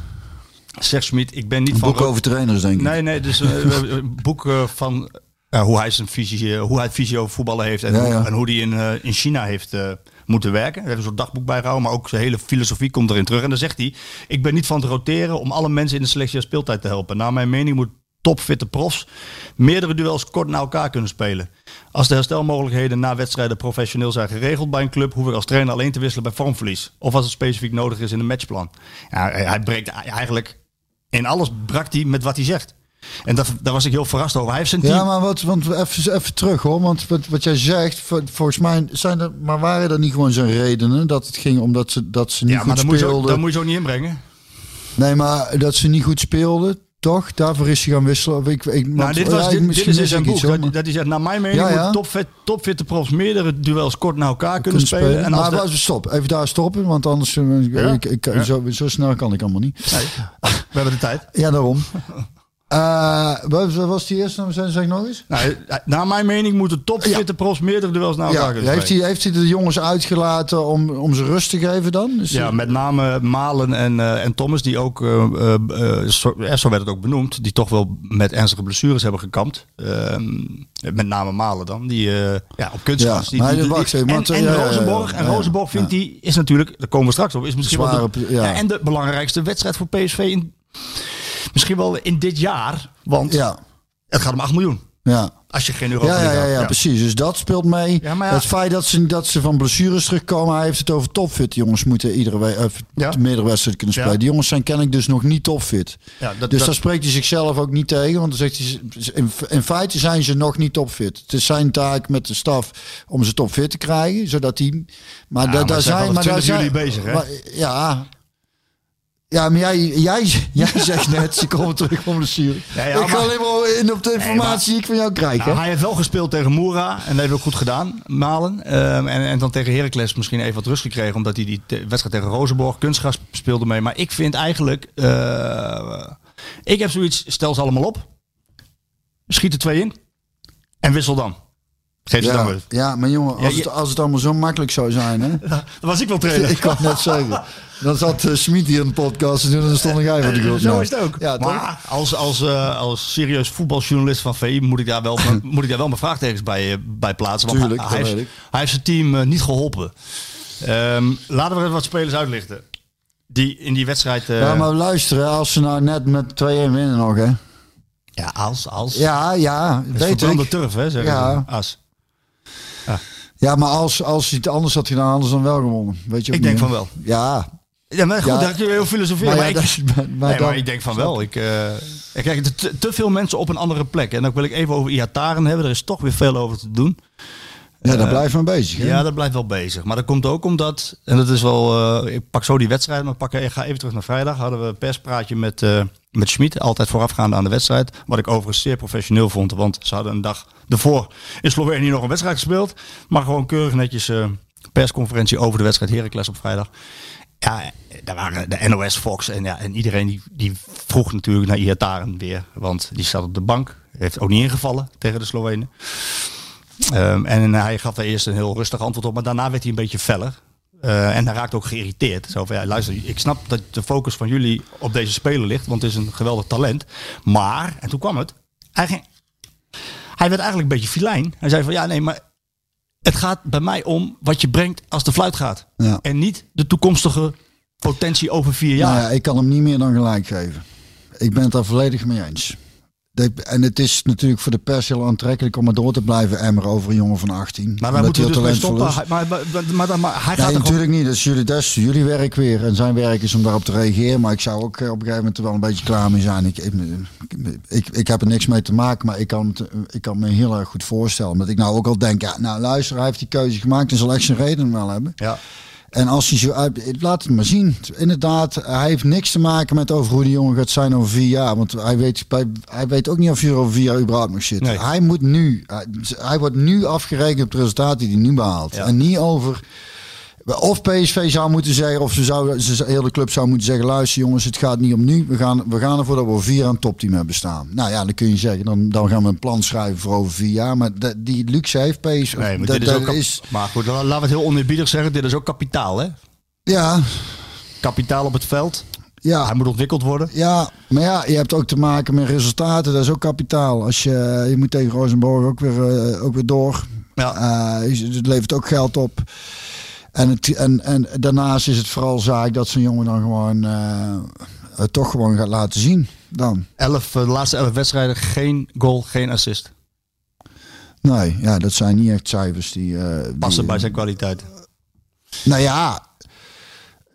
zegt Schmid, ik ben niet Een van... boek over trainers, denk ik. Nee, nee, dus eh, een boek eh, van ja, hoe hij zijn visie, eh, hoe hij het visie over voetballen heeft en, Ja, hoe, en hij in, eh, in China heeft eh, moeten werken. Hij heeft een soort dagboek bijgehouden, maar ook zijn hele filosofie komt erin terug. En dan zegt hij: Ik ben niet van het roteren om alle mensen in de selectie aan speeltijd te helpen. Naar mijn mening moet topfitte profs meerdere duels kort na elkaar kunnen spelen. Als de herstelmogelijkheden na wedstrijden professioneel zijn geregeld bij een club, hoef ik als trainer alleen te wisselen bij vormverlies. Of als het specifiek nodig is in een matchplan. Ja, hij breekt eigenlijk in alles brak hij met wat hij zegt. En dat, daar was ik heel verrast over. Hij heeft zijn team. Ja, maar wat, want even, even terug hoor. Want wat, wat jij zegt, vol- volgens mij zijn er, maar waren er niet gewoon zijn redenen dat het ging omdat ze, dat ze niet ja, maar goed dat moet, je zo, speelden? dat moet je zo niet inbrengen. Nee, maar dat ze niet goed speelden, toch? Daarvoor is hij gaan wisselen. Ik, ik, Nou, want- dit, ja, was, dit, dit is in zijn boek. iets, Dat, dat hij zegt, naar mijn mening Ja, ja. topfit, topfitte profs meerdere duels kort na elkaar kunnen, spelen. En als maar stop, even daar stoppen, want anders eh, ik, ik, zo, zo snel kan ik allemaal niet. Nee, we hebben de tijd. Ja, daarom. Eh, wat was die eerste naam? Zeg zeg nog eens. Nou, naar mijn mening moeten topfitte profs meerdere duels na elkaar Ja, heeft, hij, heeft hij de jongens uitgelaten om, om ze rust te geven dan? Dus Ja, met name Malen en, eh, en Thomas, die ook, eh, eh, eh, zo, ja, zo werd het ook benoemd, die toch wel met ernstige blessures hebben gekampt. Ehm, met name Malen dan, die eh, ja, op kunstgras. Ja, die, die- die- en ja, ja, ja, ja, ja, Rosenborg vindt ja. die, is natuurlijk, daar komen we straks op, is misschien wel de, ja. ja, en de belangrijkste wedstrijd voor PSV in, misschien wel in dit jaar, want ja, het gaat om 8 miljoen. ja. Als je geen Europa Ja, ja, ja, ja, precies. Dus dat speelt mee. Ja, maar ja. Het feit dat ze, dat ze van blessures terugkomen. Hij heeft het over topfit. Die jongens moeten iedere uh, meerdere wedstrijden kunnen spelen. Die jongens zijn kennelijk dus nog niet topfit. Ja, dat- dus dat- daar spreekt hij zichzelf ook niet tegen. Want dan zegt hij, in, in feite zijn ze nog niet topfit. Het is zijn taak met de staf om ze topfit te krijgen. Zodat die... Maar, da- maar daar zijn Maar daar 20 zijn bezig, hè? maar- ja... Ja, maar jij, jij, jij zegt net, ze komen terug van blessure. Ja, ik ga maar- alleen maar in op de informatie die ik van jou krijg. Nou, hè? hij heeft wel gespeeld tegen Moera en dat heeft ook goed gedaan, Malen. Ehm, en, en dan tegen Heracles misschien even wat rust gekregen, omdat hij die te- wedstrijd tegen Rozenborg kunstgras speelde mee. Maar ik vind eigenlijk, eh, ik heb zoiets, stel ze allemaal op, schiet er twee in en wissel dan. Geef ze dan Ja, weer. ja, maar jongen, als, Ja, het, als het allemaal zo makkelijk zou zijn, hè? Dat was ik wel trainer. ik kan net zeggen. Dan zat uh, Smit hier in de podcast en dan stond jij voor de grond. Zo is het ook. Ja, toch? maar als, als, eh, als serieus voetbaljournalist van VI moet ik daar wel, moet ik daar wel mijn vraagtekens bij, eh, bij plaatsen. Want Tuurlijk, hij, hij, heeft, ik. hij heeft zijn team eh, niet geholpen. Ehm, laten we even wat spelers uitlichten. Die in die wedstrijd... Ja, maar luisteren, als ze nou net met 2-1 winnen nog, hè? ja, als, als. Ja, ja, Het is weet ik. turf, hè, zeggen Ja. ze. As. Ja, maar als, als hij het anders had gedaan, hadden ze dan wel gewonnen. Weet je Ik denk niet, van wel. Ja, Ja, maar goed, Ja. daar kun je heel filosoferen. maar, ik, dat- maar, maar nee, dan, maar ik denk van wel. Ik, eh, ik kijk, te, te veel mensen op een andere plek. En dan wil ik even over Iataren hebben. Er is toch weer veel over te doen. ja, daar eh, blijft men bezig. Hè? Ja, dat blijft wel bezig. Maar dat komt ook omdat, en dat is wel, eh, ik pak zo die wedstrijd, maar ik, pak, ik ga even terug naar vrijdag. Hadden we een perspraatje met, eh met Schmid, altijd voorafgaande aan de wedstrijd. Wat ik overigens zeer professioneel vond, want ze hadden een dag ervoor in Slovenië nog een wedstrijd gespeeld. Maar gewoon keurig netjes eh, persconferentie over de wedstrijd Heracles op vrijdag. Ja, daar waren de NOS, Fox en, ja, en iedereen die, die vroeg natuurlijk naar Iataren weer. Want die zat op de bank, heeft ook niet ingevallen tegen de Slovenen. Ehm, en hij gaf daar eerst een heel rustig antwoord op, maar daarna werd hij een beetje feller. Eh, en hij raakte ook geïrriteerd. Zo van, ja, luister, ik snap dat de focus van jullie op deze speler ligt, want het is een geweldig talent. Maar, en toen kwam het, hij, hij werd eigenlijk een beetje filijn. Hij zei van, ja nee, maar het gaat bij mij om wat je brengt als de fluit gaat. Ja. En niet de toekomstige potentie over vier jaar. Nou ja, ik kan hem niet meer dan gelijk geven. Ik ben het daar volledig mee eens. En het is natuurlijk voor de pers heel aantrekkelijk om maar door te blijven emmeren over een jongen van 18. maar wij Omdat moeten dus mee stoppen. is. Maar, maar, maar, hij gaat Nee, natuurlijk niet. Dat is, jullie, dat is jullie werk weer. En zijn werk is om daarop te reageren. Maar ik zou ook eh, op een gegeven moment er wel een beetje klaar mee zijn. Ik, ik, ik, ik heb er niks mee te maken. Maar ik kan, het, ik kan me heel erg goed voorstellen. Dat ik nou ook al denk. Ja, nou luister, hij heeft die keuze gemaakt. En zal echt zijn reden wel hebben. Ja. En als hij zo uit, laat het maar zien. Inderdaad, hij heeft niks te maken met over hoe die jongen gaat zijn over vier jaar. Want hij weet, bij- hij weet ook niet of hij er over vier jaar überhaupt nog zit. Nee. Hij moet nu, hij, hij wordt nu afgerekend op het resultaat die hij nu behaalt. Ja. En niet over Of PSV zou moeten zeggen, of ze zou, ze, de hele club zou moeten zeggen: luister jongens, het gaat niet om nu. We gaan, we gaan ervoor dat we vier aan topteam hebben staan. Nou ja, dan kun je zeggen, dan, dan gaan we een plan schrijven voor over vier jaar. Maar dat, die luxe heeft PSV. Nee, maar, dat, dit is ook kap- maar goed, laten we het heel oneerbiedig zeggen. Dit is ook kapitaal, hè? ja, Kapitaal op het veld. ja. Hij moet ontwikkeld worden. Ja, maar ja, je hebt ook te maken met resultaten. Dat is ook kapitaal. Als je, je moet tegen Rosenborg ook weer, eh, ook weer door. Ja. Eh, het levert ook geld op. En, het, en, en daarnaast is het vooral zaak dat zo'n jongen dan gewoon eh, het toch gewoon gaat laten zien. Dan. Elf, eh, de laatste elf wedstrijden, geen goal, geen assist. Nee, ja, dat zijn niet echt cijfers die... eh, die- Passen bij zijn kwaliteit. Nou ja,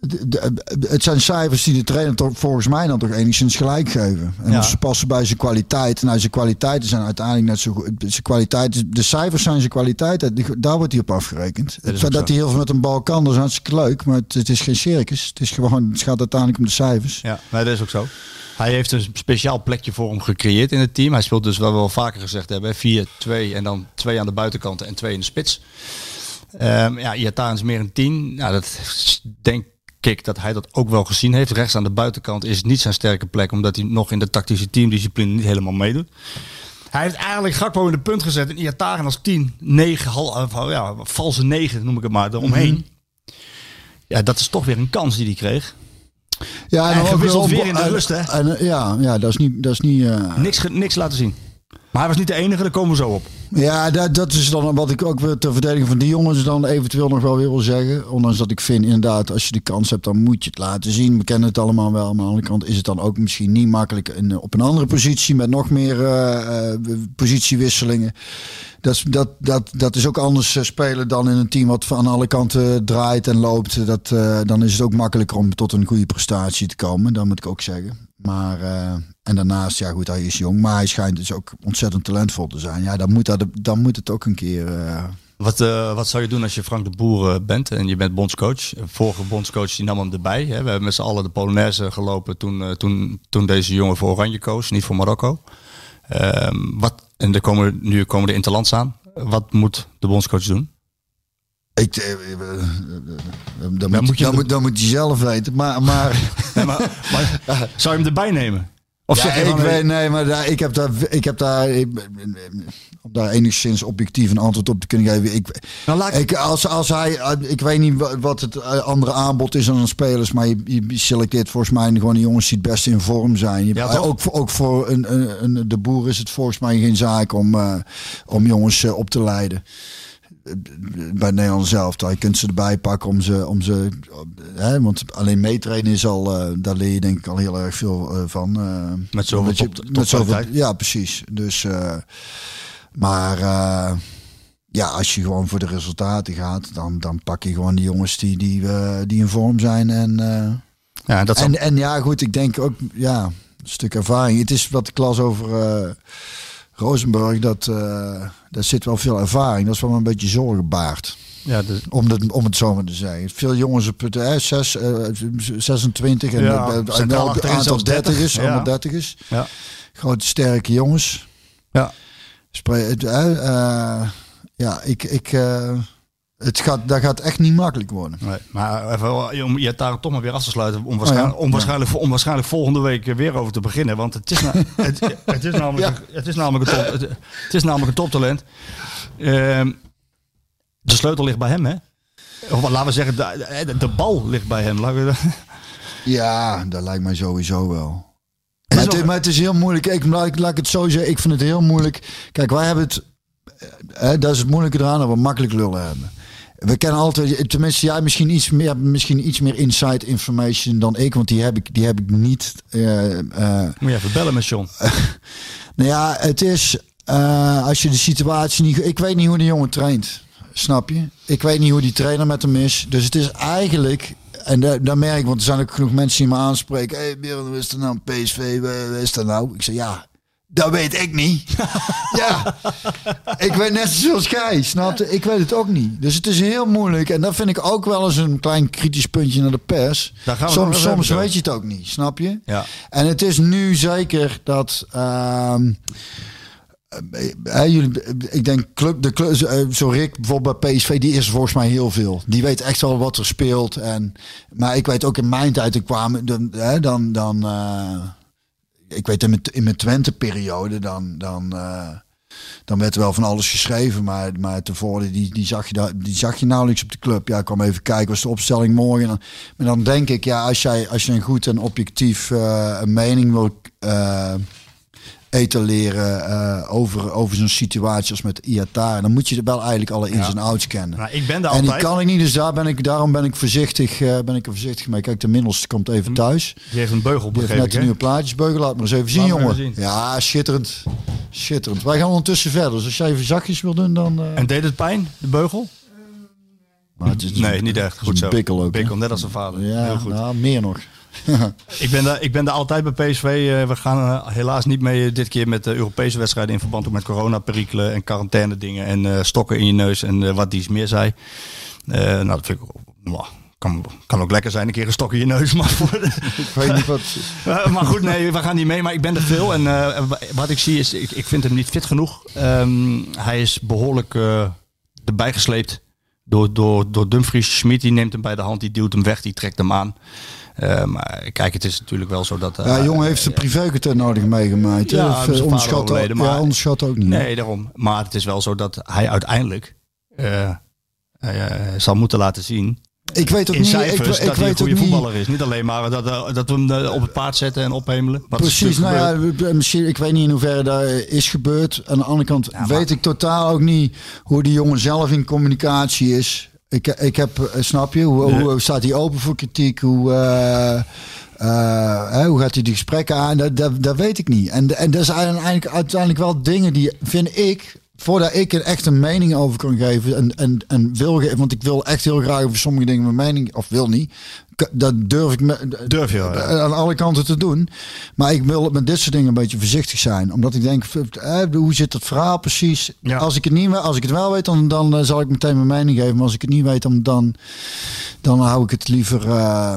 de- de- het zijn cijfers die de trainer toch volgens mij dan toch enigszins gelijk geven. En Ja. ze passen bij zijn kwaliteit. Nou, zijn kwaliteiten zijn uiteindelijk net zo goed. Zijn kwaliteit, de cijfers zijn zijn kwaliteit. Daar wordt hij op afgerekend. Dat hij heel veel met een bal kan, dat is hartstikke leuk. Maar het, het is geen circus. Het, is gewoon, het gaat uiteindelijk om de cijfers. Ja, nee, dat is ook zo. Hij heeft een speciaal plekje voor hem gecreëerd in het team. Hij speelt dus wat we wel vaker gezegd hebben. 4, 2 en dan twee aan de buitenkant en twee in de spits. Ehm ja, Iataren is meer een 10. Nou, dat denk dat hij dat ook wel gezien heeft. Rechts aan de buitenkant is niet zijn sterke plek. Omdat hij nog in de tactische teamdiscipline niet helemaal meedoet. Hij heeft eigenlijk Gakpo in de punt gezet. En Iataren als 10. 9, hal, eh, ja, valse 9 noem ik het maar, eromheen. Ja, dat is toch weer een kans die hij kreeg. Ja, En ook gewisseld weer in de en- rust, hè? en, ja, ja, dat is niet... Dat is niet eh, Niks, niks laten zien. Maar hij was niet de enige, daar komen we zo op. Ja, dat, dat is dan wat ik ook ter verdediging van die jongens dan eventueel nog wel weer wil zeggen. Ondanks dat ik vind inderdaad, als je de kans hebt, dan moet je het laten zien. We kennen het allemaal wel. Maar aan de andere kant is het dan ook misschien niet makkelijk in, op een andere positie met nog meer eh, eh, positiewisselingen. Dat is, dat, dat, dat is ook anders eh, spelen dan in een team wat van alle kanten draait en loopt. Dat, dan is het ook makkelijker om tot een goede prestatie te komen. Dat moet ik ook zeggen. Maar, en daarnaast, ja goed, hij is jong. Maar hij schijnt dus ook ontzettend talentvol te zijn. Ja, dan moet, dat, dan moet het ook een keer... eh, Wat, eh, wat zou je doen als je Frank de Boer eh, bent en je bent bondscoach? Vorige bondscoach die nam hem erbij. Hè? We hebben met z'n allen de Polonaise gelopen toen, toen, toen deze jongen voor Oranje koos, niet voor Marokko. Ehm, wat, en er komen, nu komen de Interlands aan. Wat moet de bondscoach doen? Ik, eh, eh, eh, dan, Dan moet, moet je- dan, moet, dan moet je zelf weten. Maar, maar Nee, maar, maar, zou je hem erbij nemen? Of ja, zeg ik van, eh, weet, nee, maar daar, ik heb daar, ik heb daar, ik, om daar enigszins objectief een antwoord op te kunnen geven. Ik, Nou, laat ik- ik, als, als hij, ik weet niet wa- wat het eh, andere aanbod is aan spelers, maar je, je selecteert volgens mij gewoon de jongens die het beste in vorm zijn. Je, Ja, ook voor, ook voor een, een, een- de boer is het volgens mij geen zaak om, eh, om jongens op te leiden. Bij Nederland zelf. Je kunt ze erbij pakken om ze, om ze hè, want alleen meetrainen is al, eh, daar leer je denk ik al heel erg veel eh, van. eh, Met zoveel je- top- met zoveel, topkwaliteit. Ja, precies. Dus, maar ja, als je gewoon voor de resultaten gaat, dan, dan pak je gewoon die jongens die, die, die in vorm zijn. En, Ja, dat en, en ja, goed, ik denk ook, ja, een stuk ervaring. Het is wat ik las over Rosenburg, dat, eh daar zit wel veel ervaring. Dat is wel een beetje zorgen baart. ja, Om, het om het zo maar te zeggen. Veel jongens op het eh, zes, eh, 26 en Ja, eh, centraal wel een aantal zelfs 30, dertigers, ja. allemaal dertigers. ja. Grote sterke jongens. Ja. Spre- ja, ik, ik, het gaat, dat gaat echt niet makkelijk worden. Nee, maar even, om je daar toch maar weer af te sluiten. Om waarschijnlijk, Oh ja. waarschijnlijk, om waarschijnlijk volgende week weer over te beginnen. Want het is, na- het, het is namelijk, het is namelijk, een, top, het, het is namelijk een toptalent. Ehm, de sleutel ligt bij hem, hè? Of laten we zeggen, de, de, de bal ligt bij hem. Ja, dat lijkt mij sowieso wel. is Maar het, maar het is heel moeilijk. Ik, laat, ik- laat ik het zo zeggen. Ik vind het heel moeilijk. Kijk, wij hebben het. eh, dat is het moeilijke eraan dat we makkelijk lullen hebben. We kennen altijd, tenminste jij misschien iets meer, misschien iets meer inside information dan ik, want die heb ik, die heb ik niet. eh, eh, moet je even bellen met John. nou ja, het is eh, als je de situatie niet. Ik weet niet hoe die jongen traint. Snap je? Ik weet niet hoe die trainer met hem is. Dus het is eigenlijk. En da- daar merk ik, want er zijn ook genoeg mensen die me aanspreken. Hé, hey, Björn, wat is er nou? PSV, wat is dat nou? Ik zeg ja. Dat weet ik niet. ja, ik weet net zoals jij, snap je? Ik weet het ook niet. Dus het is heel moeilijk. En dat vind ik ook wel eens een klein kritisch puntje naar de pers. Daar gaan we Soms, soms weet je het ook niet, snap je? Ja. En het is nu zeker dat. ehm, hè, jullie, ik denk club, de club, zo- eh, zo Rick bijvoorbeeld bij PSV, die is volgens mij heel veel. Die weet echt wel wat er speelt. En, maar ik weet ook in mijn tijd, ik kwam, dan, dan, dan eh, ik weet in mijn, in mijn Twente-periode, dan, dan, eh, dan werd er wel van alles geschreven. Maar, maar tevoren, die, die, zag je die zag je nauwelijks op de club. Ja, ik kwam even kijken, was de opstelling morgen. Maar dan denk ik, ja, als jij, als je een goed en objectief eh, een mening wil eh, etaleren eh, over, over zo'n situatie als met Iataren, dan moet je wel eigenlijk alle ins en outs kennen. Nou, ik ben daar en die altijd. kan ik niet, dus daar ben ik, daarom ben ik voorzichtig, eh, ben ik er voorzichtig mee. Kijk, de middelste komt even thuis. Die heeft een beugel, Die heeft net hè? nieuwe plaatjesbeugel. Laat maar eens even zien, maar jongen. zien. Ja, schitterend. Schitterend. Wij gaan ondertussen verder. Dus als jij even zakjes wil doen, dan... eh, En deed het pijn, de beugel? maar het is Nee, niet echt. Goed een zo. bikkel ook. hè? Bikkel, net als zijn vader. Ja, Heel goed. nou, meer nog. Ik ben, daar, ik ben daar altijd bij PSV. eh, we gaan er helaas niet mee dit keer met de Europese wedstrijden in verband met corona-perikelen en quarantaine dingen en eh, stokken in je neus en eh, wat die meer zei. Eh, nou, dat vind ik kan, kan ook lekker zijn, een keer een stok in je neus. Maar, voor de- Ik weet niet wat... Eh, maar goed, nee, we gaan niet mee. Maar ik ben er veel. En eh, wa- wat ik zie is, ik, ik vind hem niet fit genoeg. Ehm, hij is behoorlijk eh, erbij gesleept door, door, door Dumfries. Schmid die neemt hem bij de hand, die duwt hem weg, die trekt hem aan. Eh, maar kijk, het is natuurlijk wel zo dat... eh, Ja, jongen heeft de privécontent nodig meegemaakt. Ja, Of, eh, vader onderschat, ja, maar- onderschat ook niet. Nee, daarom. Maar het is wel zo dat hij uiteindelijk eh, eh, zal moeten laten zien Ik weet ook in niet... cijfers Ik, ik dat hij een weet ook goede niet... voetballer is. Niet alleen maar dat, eh, dat we hem eh, op het paard zetten en ophemelen. Precies, nou ja, misschien, ik weet niet in hoeverre dat is gebeurd. Aan de andere kant weet ik totaal ook niet hoe die jongen zelf in communicatie is. Ik, ik heb, eh, snap je, hoe, Nee. hoe staat hij open voor kritiek? Hoe, eh, eh, hè, hoe gaat hij die gesprekken aan? Dat, dat, dat weet ik niet. En, en dat zijn eigenlijk uiteindelijk wel dingen die, vind ik, voordat ik er echt een mening over kan geven en, en, en wil geven, want ik wil echt heel graag over sommige dingen mijn mening, of wil niet, dat durf ik me, Durf je wel, ja. aan alle kanten te doen. Maar ik wil met dit soort dingen een beetje voorzichtig zijn. Omdat ik denk, eh, hoe zit het verhaal precies? Ja. Als, ik het niet, als ik het wel weet, dan, dan eh, zal ik meteen mijn mening geven. Maar als ik het niet weet, dan, dan, dan hou ik het liever... eh,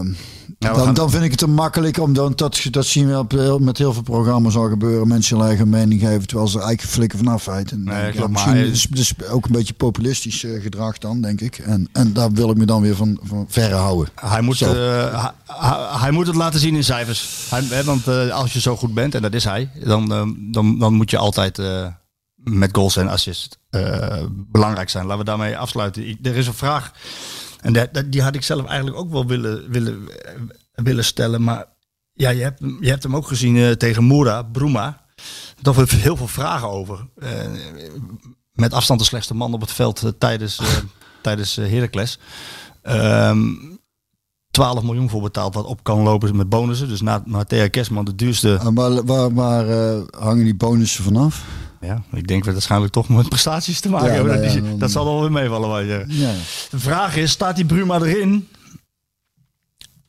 dan, gaan- dan vind ik het te makkelijk, omdat dat, dat zien we op, heel- met heel veel programma's al gebeuren. Mensen hun eigen mening geven, terwijl ze eigenlijk flikken vanaf weten. Nee, Ja, maar- is dus ook een beetje populistisch eh, gedrag dan, denk ik. En, en daar wil ik me dan weer van, van verre houden. Hij moet, eh, hij, moet het laten zien in cijfers. Hij, hè, want eh, als je zo goed bent, en dat is hij, dan, eh, dan, dan moet je altijd eh, met goals en assists eh, belangrijk zijn. Laten we daarmee afsluiten. Ik- er is een vraag, en dat, dat- die had ik zelf eigenlijk ook wel willen, willen, willen stellen. Maar ja, je hebt, hem- je hebt hem ook gezien eh, tegen Moura, Bruma. Daar hebben we heel veel vragen over. Eh, met afstand de slechtste man op het veld eh, tijdens, tijdens Heracles. Ehm 12 miljoen voor betaald, wat op kan lopen met bonussen. Dus na, Thea Kerstman de duurste. En waar waar, waar hangen die bonussen vanaf? Ja, ik denk we waarschijnlijk toch met prestaties te maken Ja, hebben. nou dat, ja, dan- dat zal wel weer meevallen. Je. Ja. De vraag is, staat die Bruma erin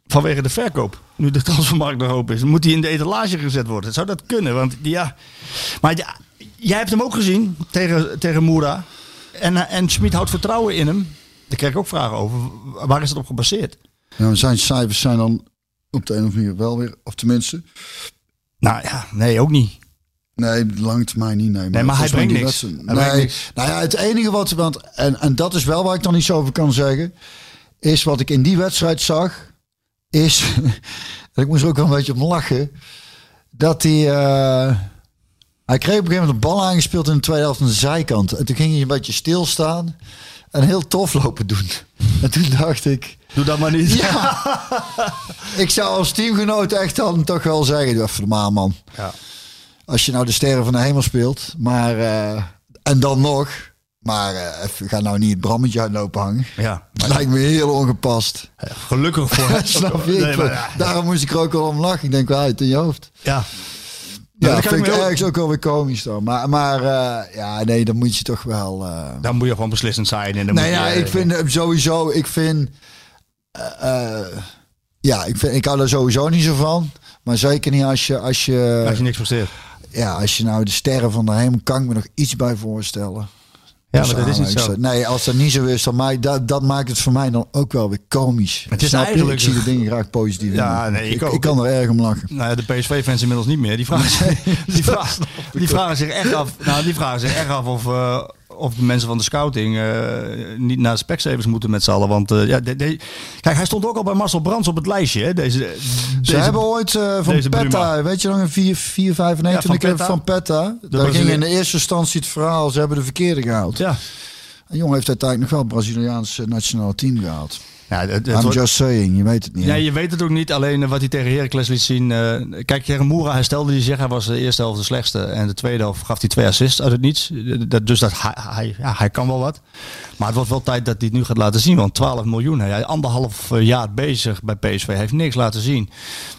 vanwege de verkoop? Nu de transfermarkt nog open is. Moet die in de etalage gezet worden? Zou dat kunnen? Want ja, maar ja, jij hebt hem ook gezien tegen, tegen Moura. En, eh, en Schmid houdt vertrouwen in hem. Daar krijg ik ook vragen over. Waar is het op gebaseerd? Ja, zijn cijfers zijn dan op de een of andere manier wel weer, of tenminste. Nou ja, nee, ook niet. Nee, lange termijn niet. Nee, Nee, maar hij brengt niks. brengt Nee, niks. nou ja, het enige wat, want, en, en dat is wel waar ik dan iets over kan zeggen, is wat ik in die wedstrijd zag, is, ik moest er ook wel een beetje om lachen, dat hij, eh, hij kreeg op een gegeven moment een bal aangespeeld in de tweede helft aan de zijkant. En toen ging hij een beetje stilstaan en heel tof lopen doen. En toen dacht ik, Doe dat maar niet. ja, ik zou als teamgenoot echt dan toch wel zeggen, even normaal man. Ja. Als je nou de sterren van de hemel speelt. Maar, eh, en dan nog. Maar even, ga nou niet het brammetje uitlopen hangen. Ja, Dat lijkt me heel ongepast. gelukkig voor hem. Snap je? Nee, maar. Daarom moest ik er ook wel om lachen. Ik denk wel uit in je hoofd. Ja. Ja, dat vind ik ook- ergens ook wel weer komisch dan. Maar, maar eh, ja, nee, dan moet je toch wel... Dan moet je gewoon beslissend zijn. En dan nee, moet ja, je, ik vind sowieso... Ik vind... ja, ik, vind, ik hou er sowieso niet zo van. Maar zeker niet als je... Als je Als je niks presteert. Ja, als je nou de sterren van de hemel kan ik me nog iets bij voorstellen. Ja, maar dat is niet zo. Nee, als dat niet zo is, dan maakt, dat, dat maakt het voor mij dan ook wel weer komisch. Het is Snap je? eigenlijk- Ik zie de dingen graag positief Ja, in. nee, ik ik, ook. ik kan er erg om lachen. Nou ja, de PSV-fans inmiddels niet meer. Die vragen, zich, die, vragen, die vragen zich echt af. Nou, die vragen zich echt af of, eh, of de mensen van de scouting eh, niet naar de Specsavers moeten met z'n allen. Want eh, ja, de- de- kijk, hij stond ook al bij Marcel Brands op het lijstje. Hè? Deze, Ze hebben ooit eh, van Petta, Bruma. weet je nog, een 4, 4 95 Ja, van ik heb Petta. van Petta. Daar ging in de eerste instantie het verhaal, ze hebben de verkeerde gehaald. Ja, Een jongen heeft uiteindelijk nog wel het Braziliaanse nationale team gehaald. Ja het, het I'm wordt- just saying, je weet het niet. Nee, je weet het ook niet. Alleen eh, wat hij tegen Heracles liet zien. eh, kijk, tegen Moera herstelde hij zich. Hij was de eerste helft de slechtste. En de tweede helft gaf hij twee assists uit het niets. Dat, dus dat, hij, hij, ja, hij kan wel wat. Maar het wordt wel tijd dat hij het nu gaat laten zien. Want 12 miljoen. Hij anderhalf jaar bezig bij PSV. Hij heeft niks laten zien.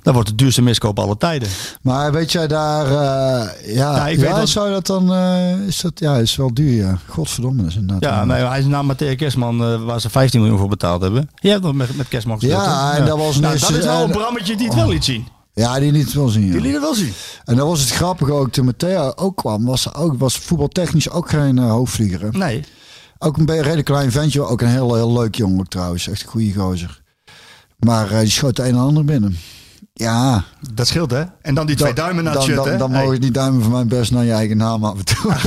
Dat wordt de duurste miskoop aller tijden. Maar weet jij daar, eh, ja, Ja, ik ja, weet dat- zou dat dan, eh, is dat, ja, is wel duur, ja. Godverdomme, is inderdaad. Ja, nee, hij is na Matthäa Kerstman eh, waar ze 15 miljoen voor betaald hebben. Je hebt nog met, met Kerstman gespeeld. Ja, en dat was nou, dus, dat is een eh, brammetje die het wel liet zien. ja, die liet het wel zien. ja. Die liet het wel zien. En dat was het grappige ook, toen Matteo ook kwam, was, ook, was voetbaltechnisch ook geen eh, hoofdvlieger. hè. Nee. Ook een beetje- redelijk klein ventje, ook een heel, heel leuk jongen trouwens. Echt een goede gozer. Maar eh, die schoot de een en ander binnen. Ja. Dat scheelt hè. En dan die twee dan- duimen naar dan, het shirt dan, hè. dan Hey. mogen die duimen van mijn best naar je eigen naam af en toe.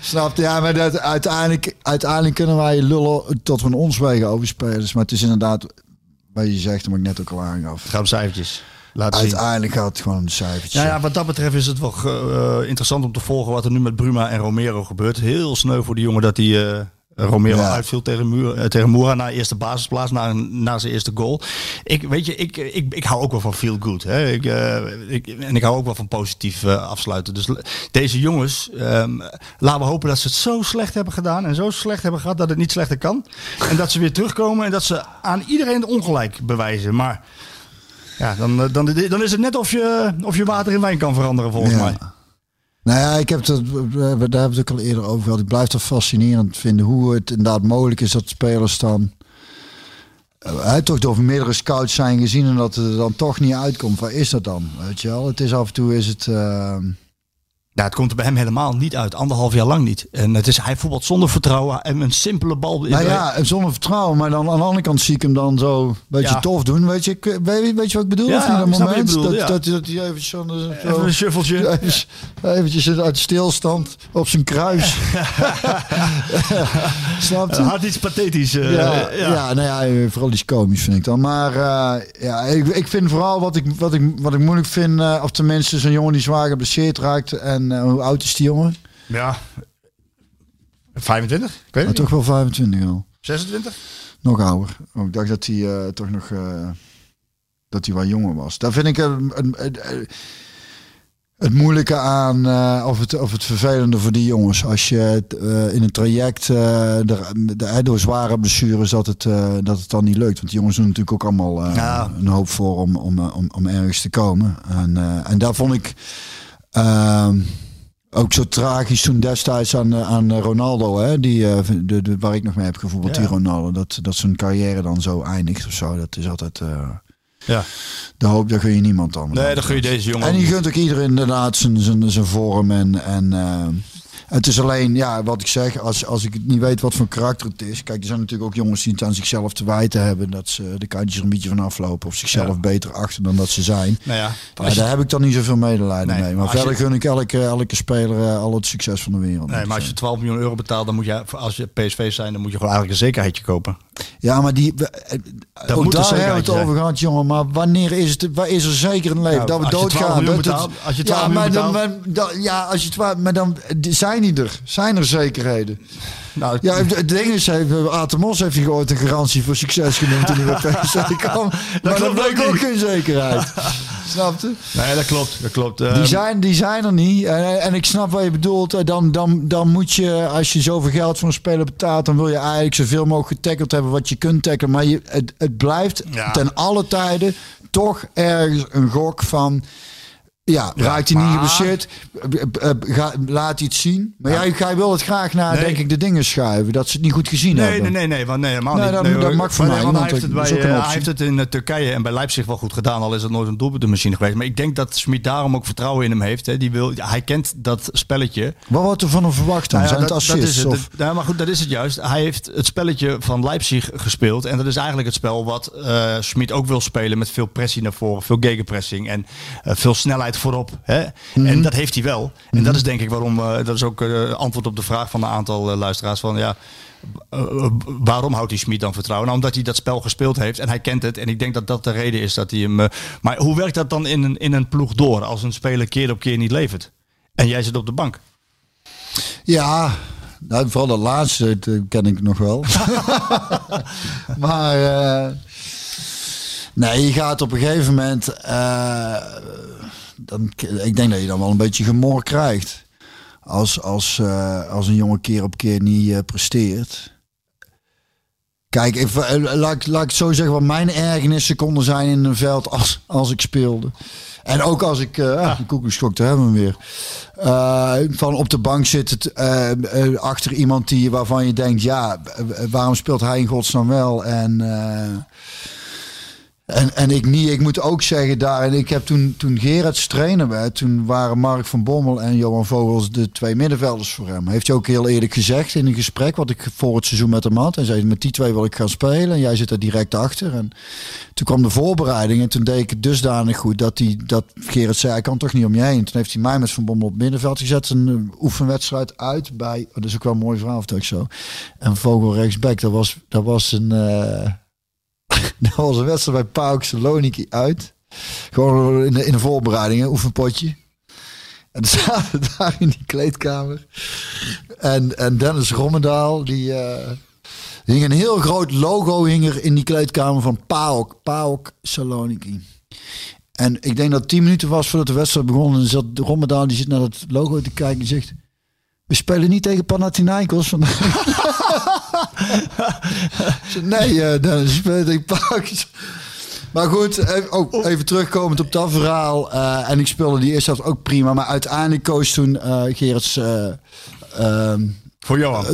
Snap je? Ja, maar dat, uiteindelijk, uiteindelijk kunnen wij lullen tot van ons wegen over spelers. Maar het is inderdaad, wat je zegt, wat ik net ook al aangaf. Gaat om cijfertjes. Laten zien. Uiteindelijk gaat het gewoon om de cijfertjes. Ja, ja, wat dat betreft is het wel eh, interessant om te volgen wat er nu met Bruma en Romero gebeurt. Heel sneu voor die jongen dat hij eh, Romero Ja. uitviel tegen, Muur, eh, tegen Moura na eerste basisplaats, na, na zijn eerste goal. Ik, weet je, ik, ik, ik hou ook wel van feel good. Hè? Ik, eh, ik, en ik hou ook wel van positief eh, afsluiten. Dus deze jongens, ehm, laten we hopen dat ze het zo slecht hebben gedaan en zo slecht hebben gehad dat het niet slechter kan. En dat ze weer terugkomen en dat ze aan iedereen het ongelijk bewijzen. Maar ja, dan, eh, dan, dan is het net of je, of je water in wijn kan veranderen volgens Ja. mij. Nou ja, ik heb het, we- daar hebben we het ook al eerder over gehad. Ik blijf het fascinerend vinden hoe het inderdaad mogelijk is dat spelers dan eh, toch door meerdere scouts zijn gezien en dat het er dan toch niet uitkomt. Waar is dat dan? Weet je wel? Het is af en toe is het. eh, Ja, het komt er bij hem helemaal niet uit. Anderhalf jaar lang niet. En het is, hij voetbalt zonder vertrouwen en een simpele bal. nou ja, en zonder vertrouwen, maar dan aan de andere kant zie ik hem dan zo een beetje Ja. tof doen. Weet je, ik- weet, weet je wat ik bedoel? Ja, dat moment bedoelt, dat, ja. dat, dat hij eventjes zo, Even een shuffletje. Eventjes, eventjes uit stilstand op zijn kruis. Snap je? Had iets pathetisch. eh, Ja, ja. nou ja, vooral iets komisch vind ik dan. Maar eh, ja, ik, ik vind vooral wat ik, wat ik, wat ik moeilijk vind, eh, of tenminste zo'n jongen die zwaar geblesseerd raakt. En eh, hoe oud is die jongen? Ja. 25? Ik weet het toch wel 25 al. 26? Nog ouder. Oh, ik dacht dat hij eh, toch nog eh, dat hij wat jonger was. Daar vind ik een, een, een- een- het moeilijke aan, of, het, of het vervelende voor die jongens. Als je in een traject er, de, door zware blessures dat het, dat het dan niet lukt. Want die jongens doen natuurlijk ook allemaal Ja. een hoop voor om, om, om, om ergens te komen. En, en daar vond ik ook zo tragisch toen destijds aan, eh, aan Ronaldo, hè, die, eh, de, de, waar ik nog mee heb gevoetbald, Ja. die Ronaldo. Dat, dat zijn carrière dan zo eindigt of zo. Dat is altijd... eh Ja. de hoop, dat gun je niemand dan. Nee, dan gun je deze jongen En je gunt ook iedereen inderdaad zijn, zijn, zijn vorm. En, en eh, het is alleen, ja, wat ik zeg, als, als ik niet weet wat voor karakter het is. Kijk, er zijn natuurlijk ook jongens die het aan zichzelf te wijten hebben. Dat ze de kantjes er een beetje van aflopen. Of zichzelf Ja. beter achter dan dat ze zijn. Nou ja, Maar daar heb ik dan niet zoveel medelijden Nee, mee. Maar je- verder gun ik elke, elke speler eh, al het succes van de wereld. nee, maar als je 12 miljoen euro betaalt, dan moet je, als je PSV zijn, dan moet je gewoon eigenlijk een zekerheidje kopen. Ja, maar die, eh, ook daar hebben we het over gehad, jongen. Maar wanneer is het, waar is er zeker een leven? Nou, dat we als je 12 doodgaan. miljoen dat betaalt- als je 12 ja, miljoen maar dan, betaalt- maar dan- ja, als je 12, maar dan die zijn die er. Zijn er zekerheden? Nou, Ja, het ding is, heeft- Atemos heeft hij ooit een garantie voor succes genoemd hij bij PSV kwam. Maar dat bleek ook geen zekerheid. Snap je? nee, dat klopt. Dat klopt. Ehm, Die zijn, die zijn er niet. En, en ik snap wat je bedoelt. Eh, Dan, dan, dan moet je, als je zoveel geld voor een speler betaalt, dan wil je eigenlijk zoveel mogelijk getackeld hebben wat je kunt tackelen. Maar je, het, het blijft Ja. ten alle tijden toch ergens een gok van. Ja, raakt hij niet maar- geblesseerd, eh, laat hij het zien. Maar jij, wil het graag naar, denk ik, de dingen schuiven. Dat ze het niet goed gezien hebben. nee, nee, nee, want nee, helemaal niet. dat- mag voor Maar- mij, want hij heeft het, bij, eh, hij heeft het in eh, Turkije en bij Leipzig wel goed gedaan, al is het nooit een doelpuntenmachine geweest. Maar ik denk dat Smit daarom ook vertrouwen in hem heeft. Hè. Die wil, hij kent dat spelletje. Wat wordt er van hem verwacht dan? Nou ja, Zijn het dat, dat assists? is het. ja, maar goed, dat is het juist. Hij heeft het spelletje van Leipzig gespeeld. En dat is eigenlijk het spel wat Schmid ook wil spelen. Met veel pressie naar voren, veel gegenpressing en veel snelheid voorop. Hè? Mhm. En dat heeft hij wel. En dat is denk ik waarom, eh, dat is ook eh, antwoord op de vraag van een aantal eh, luisteraars. Van ja, waarom houdt hij Schmid dan vertrouwen? Nou, omdat hij dat spel gespeeld heeft en hij kent het. En ik denk dat dat de reden is dat hij hem... maar hoe werkt dat dan in een, in een ploeg door als een speler keer op keer niet levert? En jij zit op de bank. Ja, nou, vooral dat laatste ken ik nog wel. maar nee, je gaat op een gegeven moment. Dan, ik denk dat je dan wel een beetje gemor krijgt. Als, als, eh, als een jongen keer op keer niet eh, presteert. Kijk, eh, laat, laat ik zo zeggen, wat mijn ergernissen konden zijn in een veld als, als ik speelde. En ook als ik, de koekoekschok, daar hebben we hem weer. Van op de bank zitten t- eh, eh, achter iemand die, waarvan je denkt, ja, waarom speelt hij in godsnaam wel? En, en, en ik niet. Ik moet ook zeggen daar, en ik heb toen, toen Gerards trainer werd, toen waren Mark van Bommel en Johan Vogels de twee middenvelders voor hem. Heeft hij ook heel eerlijk gezegd in een gesprek wat ik voor het seizoen met hem had. Hij zei, met die twee wil ik gaan spelen en jij zit er direct achter. En toen kwam de voorbereiding en toen deed ik het dusdanig goed dat, hij, dat Gerard zei, ik kan toch niet om je heen. Toen heeft hij mij met Van Bommel op het middenveld gezet, een oefenwedstrijd uit bij, dat is ook wel een mooi verhaal, ik zo. En Vogel rechtsback, dat was, dat was een... eh, dat was een wedstrijd bij PAOK Saloniki uit. Gewoon in de, in de voorbereiding, hè, oefenpotje. En dan zaten we daar in die kleedkamer. En, en Dennis Rommendaal, die eh, hing een heel groot logo hing er in die kleedkamer van PAOK. PAOK Saloniki. En ik denk dat het tien minuten was voordat de wedstrijd begon. En zat Rommendaal, die zit naar dat logo te kijken en zegt... We spelen niet tegen Panathinaikos vandaag. Ik nee, eh Dennis, tegen PAOK. Maar goed, even, oh, even terugkomend op dat verhaal. eh, en ik speelde die eerste helft ook prima. Maar uiteindelijk koos toen Gerrits... ehm, Voor Johan.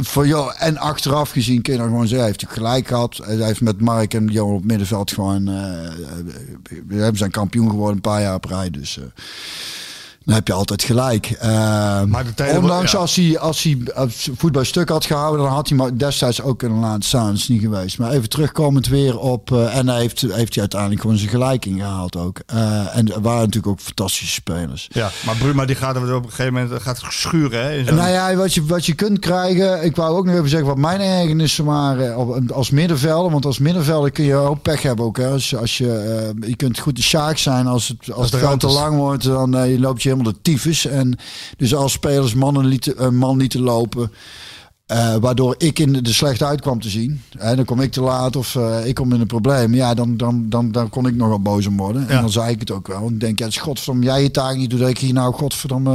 voor jou en achteraf gezien kun je dan gewoon zeggen, hij heeft gelijk gehad. Hij heeft met Mark en Johan op het middenveld gewoon, we hebben zijn kampioen geworden een paar jaar op rij. Dus dan heb je altijd gelijk. Maar de tijden- ondanks ja. als hij, als hij als voetbal stuk had gehouden, dan had hij maar destijds ook kunnen laten staan. Dat is niet geweest. Maar even terugkomend weer op, eh, en hij heeft, heeft hij uiteindelijk gewoon zijn gelijk ingehaald ook. Eh, en er waren natuurlijk ook fantastische spelers. Ja, maar Bruma die gaat er op een gegeven moment gaat schuren. Hè, Nou ja, wat je, wat je kunt krijgen. Ik wou ook nog even zeggen wat mijn ergernissen waren op, als middenvelder. Want als middenvelder kun je ook pech hebben ook. Hè. Als, als je, eh, je kunt goed de sjaak zijn. Als het, als de het veld te lang wordt, dan eh, loop je helemaal de tyfus. En dus als spelers mannen lieten, een man lieten lopen. eh, waardoor ik in de, slecht uitkwam te zien. En dan kom ik te laat of eh, ik kom in een probleem. Ja, dan, dan, dan, dan kon ik nogal boos om worden. En dan zei ik het ook wel. Ik denk, ja, het is godverdomme, jij je taak niet doet. Dat ik hier nou, godverdomme...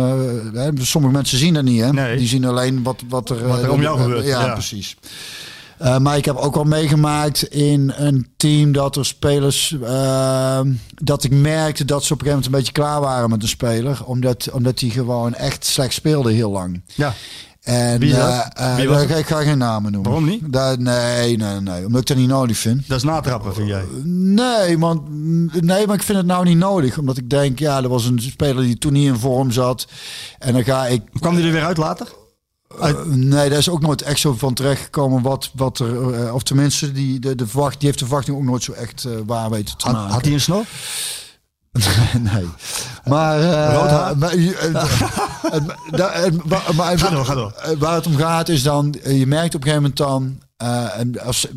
eh, hè, sommige mensen zien dat niet, hè. Nee. Die zien alleen wat, wat er... Wat er eh, om jou eh, gebeurt, Ja, ja. precies. Eh, maar ik heb ook wel meegemaakt in een team dat er spelers. eh, dat ik merkte dat ze op een gegeven moment een beetje klaar waren met een speler. Omdat, omdat die gewoon echt slecht speelde heel lang. ja. En Wie eh, eh, Wie was ik ga geen namen noemen. Waarom niet? Dat, nee, nee, nee. Omdat ik dat niet nodig vind. Dat is natrappen, vind jij. Nee, man, nee, maar ik vind het nou niet nodig. Omdat ik denk, ja, er was een speler die toen niet in vorm zat. En dan ga ik Kwam die er weer uit later? Uh, nee, daar is ook nooit echt zo van terechtgekomen wat, wat er, eh, of tenminste, die, de, de verwacht, die heeft de verwachting ook nooit zo echt eh, waar weten te Had, maken. had hij een snor? nee. Maar, eh, eh, eh, eh, Waar het om gaat is dan, eh, je merkt op een gegeven moment dan, eh, en als,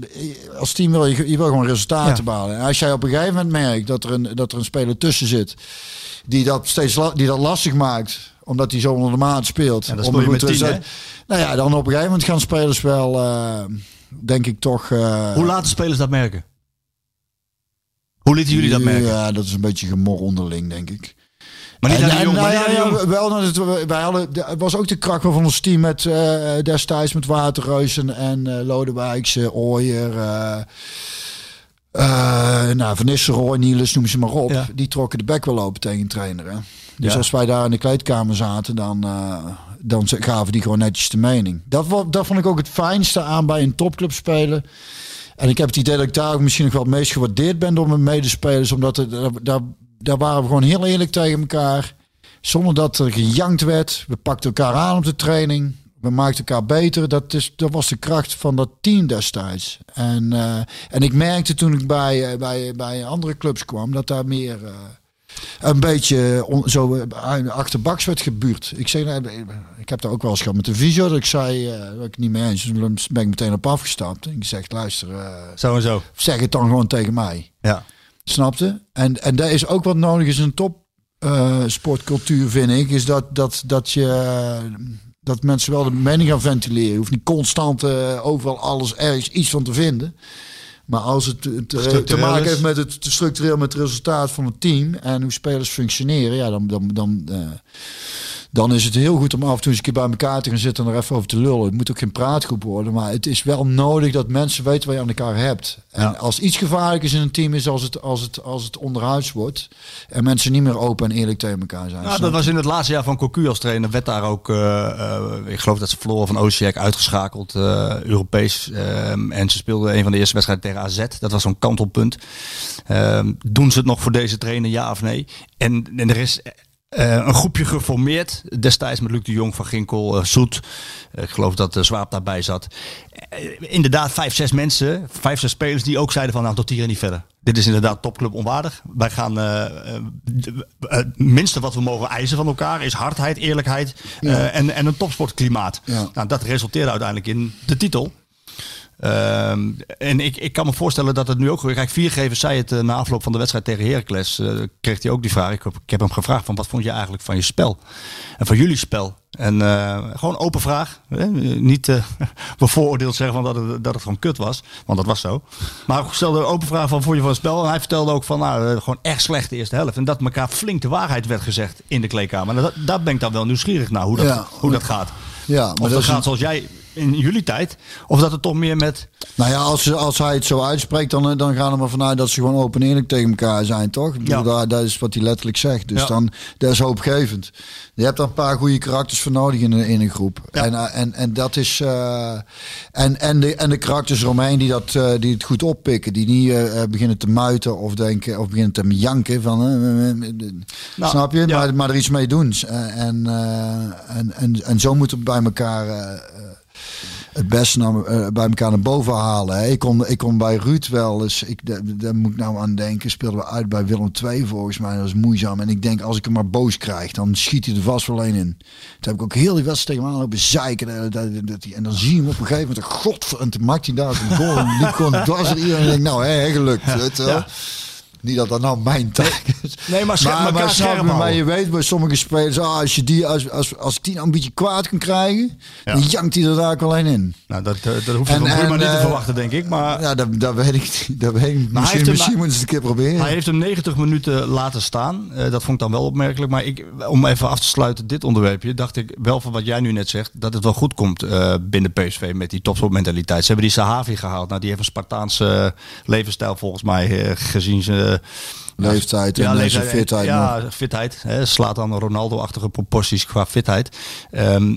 als team wil je, je wil gewoon resultaten Ja. behalen. En als jij op een gegeven moment merkt dat er een, dat er een speler tussen zit die dat steeds die dat lastig maakt, omdat hij zo onder de maat speelt. Dan speel je een met goed tien, resultaat- Nou ja, dan op een gegeven moment gaan spelers wel, eh, denk ik toch. eh, Hoe laten spelers dat merken? Hoe lieten jullie dat merken? Ja, dat is een beetje gemor onderling, denk ik. Maar niet En- aan de en, jong, maar nou ja, ja, wel, dat het, wij hadden, de- het was ook de kracht van ons team met eh, destijds met Waterreuzen en Lodewijkse, Ooyer. eh, Eh, nou, Van Nistelrooy, Niels, noem ze maar op. Ja. Die trokken de bek wel open tegen een trainer. Hè? Dus Ja. als wij daar in de kleedkamer zaten, dan, eh, dan gaven die gewoon netjes de mening. Dat, dat vond ik ook het fijnste aan bij een topclub spelen. En ik heb het idee dat ik daar ook misschien nog wel het meest gewaardeerd ben door mijn medespelers. Omdat er, daar, daar, waren we gewoon heel eerlijk tegen elkaar. Zonder dat er gejankt werd. We pakten elkaar aan op de training. We maakten elkaar beter. Dat, is, dat was de kracht van dat team destijds. En, eh, en ik merkte toen ik bij, eh, bij, bij andere clubs kwam dat daar meer. Een beetje on- zo eh, achterbaks werd gebuurd. Ik, zeg, nee, ik heb daar ook wel eens gehad met de visio. Dat ik zei eh, dat ik niet mee eens. Dan ben ik meteen op afgestapt. En ik zeg, luister, eh, Zo en zo. zeg het dan gewoon tegen mij. Ja. Snapte? En, en daar is ook wat nodig is een top eh, sportcultuur, vind ik. Is dat, dat, dat je dat mensen wel de mening gaan ventileren. Je hoeft niet constant eh, overal alles ergens iets van te vinden. Maar als het te, te, te maken heeft met het te structureel met het resultaat van het team en hoe spelers functioneren, ja, dan, dan, dan, eh, dan is het heel goed om af en toe eens een keer bij elkaar te gaan zitten en er even over te lullen. Het moet ook geen praatgroep worden, maar het is wel nodig dat mensen weten wat je aan elkaar hebt. En Ja. als iets gevaarlijk is in een team, is als het, als het, als het onderhuids wordt en mensen niet meer open en eerlijk tegen elkaar zijn. Ja, dat was in het laatste jaar van Cocu als trainer. Werd daar ook, eh, eh, ik geloof dat ze verloren van Osijek, uitgeschakeld, eh, Europees. Ehm, en ze speelden een van de eerste wedstrijden tegen AZ. Dat was zo'n kantelpunt. Ehm, doen ze het nog voor deze trainer, ja of nee? En, en er is een groepje geformeerd. Destijds met Luc de Jong van Ginkel, eh, Zoet. Eh, ik geloof dat de Zwaap daarbij zat. Eh, inderdaad, vijf, zes mensen, vijf, zes spelers die ook zeiden van nou tot hier en niet verder. Dit is inderdaad topclub onwaardig. Wij gaan eh, eh, eh, het minste wat we mogen eisen van elkaar is hardheid, eerlijkheid eh, en, en een topsportklimaat. Ja. Nou, dat resulteerde uiteindelijk in de titel. Ehm, en ik, ik kan me voorstellen dat het nu ook. Kijk, Viergever zei het eh, na afloop van de wedstrijd tegen Heracles. eh, kreeg hij ook die vraag. Ik, heb- ik heb hem gevraagd van wat vond je eigenlijk van je spel? En van jullie spel? En eh, gewoon open vraag. Hè? Niet bevooroordeeld zeggen van dat, het, dat het gewoon kut was. Want dat was zo. Maar ik stelde een open vraag van vond je van het spel? En hij vertelde ook van nou, gewoon echt slecht de eerste helft. En dat elkaar flink de waarheid werd gezegd in de kleedkamer. En dat, daar ben ik dan wel nieuwsgierig naar hoe dat, Ja. hoe dat gaat. Ja, maar Of dat dat gaat zoals jij in jullie tijd. Of dat het toch meer met... Nou ja, als, als hij het zo uitspreekt, dan, dan gaan we maar vanuit dat ze gewoon open en eerlijk tegen elkaar zijn, toch? Ik bedoel, Ja. dat is wat hij letterlijk zegt. Dus Ja. dan, dat is hoopgevend. Je hebt daar een paar goede karakters voor nodig in, een- in een groep. Ja. En, eh, en, en dat is... eh, en, en, de, en de karakters eromheen die, dat, eh, die het goed oppikken. Die niet eh, eh, beginnen te muiten of denken of beginnen te janken van... eh, eh, eh, eh, Nou, snap je? Maar, maar er iets mee doen. Eh, en, eh, en, en, en zo moeten we bij elkaar... het beste naar, eh, bij elkaar naar boven halen. Hè. Ik, kon, ik kon bij Ruud wel eens, ik, daar, moet ik nou aan denken, speelden we uit bij Willem II volgens mij. Dat was moeizaam. En ik denk, als ik hem maar boos krijg, dan schiet hij er vast wel een in. Toen heb ik ook heel die wedstrijd tegen hem aan lopen zeiken. Dat, dat, dat, hij- en dan zie je hem op een gegeven moment, god, en toen maakt hij daar een goal. En liep gewoon dwars er iedereen. En ik denk, nou, hè, gelukt. weet. Ja. Niet dat dat nou mijn taak is. Nee, maar maar houden. je weet bij sommige spelers, ah, als, je die, als, als, als ik die nou een beetje kwaad kan krijgen, Ja. dan jankt hij er daar ook wel een in. Nou, dat, eh, dat hoef je En- van Bruma en, niet te eh, verwachten, denk ik. Maar Ja, dat, dat weet ik niet. Dat weet ik Misschien, hem- misschien moeten ze het een keer proberen. hij heeft hem 90 minuten laten staan. Eh, dat vond ik dan wel opmerkelijk. Maar ik, om even af te sluiten, dit onderwerpje, dacht ik wel van wat jij nu net zegt, dat het wel goed komt eh, binnen PSV met die topsportmentaliteit. Ze hebben die Sahavi gehaald. Nou, die heeft een Spartaanse levensstijl volgens mij eh, gezien ze... Leeftijd en eh, zijn fitheid Ja, fitheid. Hè, slaat dan Ronaldo-achtige proporties qua fitheid. Ehm,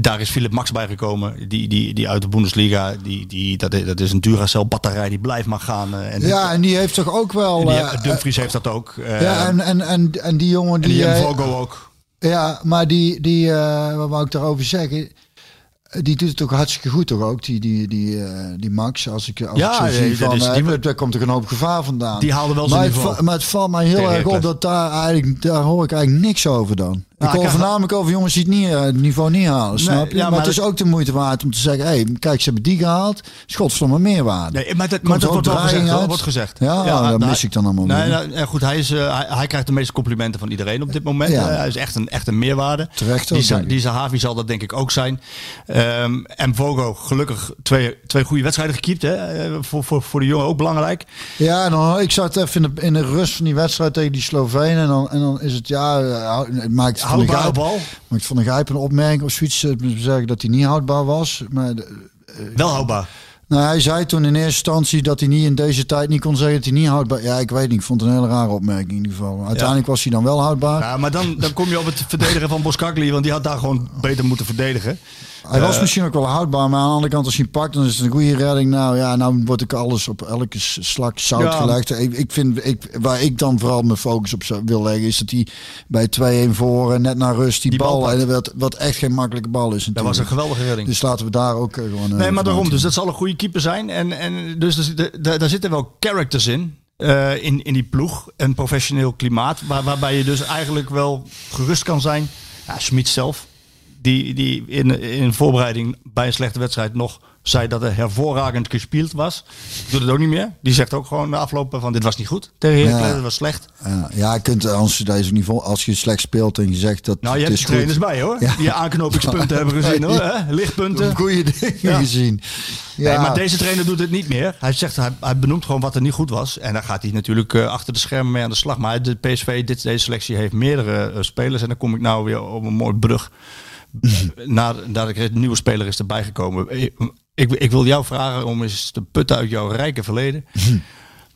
daar is Philip Max bij gekomen, die, die, die uit de Bundesliga. Die, die, dat, is, dat is een Duracell-batterij, die blijft maar gaan. eh, en Ja, en die heeft toch ook wel... die, eh, Dumfries heeft dat ook. eh, ja, en, en, en, en die jongen en die... die Vogo ook. ja, maar die... die wat wou ik daarover zeggen? Die doet het ook hartstikke goed toch ook, die, die, die, eh, die Max. Als ik, als Ja, ik zo nee, zie van, is- eh, die- daar komt er een hoop gevaar vandaan. Die haalde wel zijn maar het, maar het valt mij heel erg op dat daar eigenlijk, daar hoor ik eigenlijk niks over dan. Nou, ik krijg- voornamelijk over jongens die het, niet, eh, het niveau niet halen, snap je? ja, maar, maar het is ook de moeite waard om te zeggen, hé, kijk, ze hebben die gehaald, schotverdomme meerwaarde. Nee, maar dat, Komt maar dat wordt wel gezegd. hoor, wordt gezegd. Ja, dat nou, mis ik dan allemaal Nee, niet. nou, ja, goed, hij, is, eh, hij, hij krijgt de meeste complimenten van iedereen op dit moment. Ja. Eh, hij is echt een, echt een meerwaarde. Terecht die, ook, ik. die Zahavi zal dat denk ik ook zijn. Ehm, en Vogo, gelukkig twee, twee goede wedstrijden gekiept. Hè? Voor, voor, voor de jongen ook belangrijk. Ja, dan, ik zat even in de, in de rust van die wedstrijd tegen die Slovenen. En dan, en dan is het, ja, het maakt van de bal. maakt van de Gijp een opmerking of zoiets. eh, zeggen dat hij niet houdbaar was. Maar de- Wel houdbaar. Nou, hij zei toen in eerste instantie dat hij niet in deze tijd niet kon zeggen dat hij niet houdbaar... Ja, ik weet niet. Ik vond het een hele rare opmerking in ieder geval. Uiteindelijk was hij dan wel houdbaar. Ja, maar dan, dan kom je op het verdedigen van Boskakli, want die had daar gewoon beter moeten verdedigen. Hij was misschien ook wel houdbaar, maar aan de andere kant als hij pakt, dan is het een goede redding. Nou ja, nou word ik alles op elke slak zout Ja. gelegd. Ik, ik vind, ik, waar ik dan vooral mijn focus op wil leggen, is dat hij bij 2-1 voor en net naar rust die, Die bal en wat, wat echt geen makkelijke bal is Dat natuurlijk. was een geweldige redding. Dus laten we daar ook eh, gewoon... eh, Nee, maar daarom. Dus dat zal een goede keeper zijn. En, en dus daar daar zitten wel characters in. eh, in, in die ploeg. Een professioneel klimaat. Waar, waarbij je dus eigenlijk wel gerust kan zijn. Ja, Schmid zelf. Die, die in, in voorbereiding bij een slechte wedstrijd nog zei dat er hervorragend gespeeld was. Doet het ook niet meer. Die zegt ook gewoon de aflopen van dit was niet goed. Tegen Heracles, Ja. dit was slecht. Ja, ja, je kunt als je deze niveau, als je slecht speelt en je zegt dat Nou, je hebt de trainers bij hoor. Ja. Die aanknopingspunten hebben gezien hoor. Hè? Lichtpunten. Goede dingen gezien. Ja, Nee, maar deze trainer doet het niet meer. Hij zegt, hij, hij benoemt gewoon wat er niet goed was. En daar gaat hij natuurlijk eh, achter de schermen mee aan de slag. Maar de PSV, dit, deze selectie heeft meerdere eh, spelers. En dan kom ik nou weer op een mooi brug. Nadat er een nieuwe speler is erbij gekomen. Ik, ik wil jou vragen om eens te putten uit jouw rijke verleden.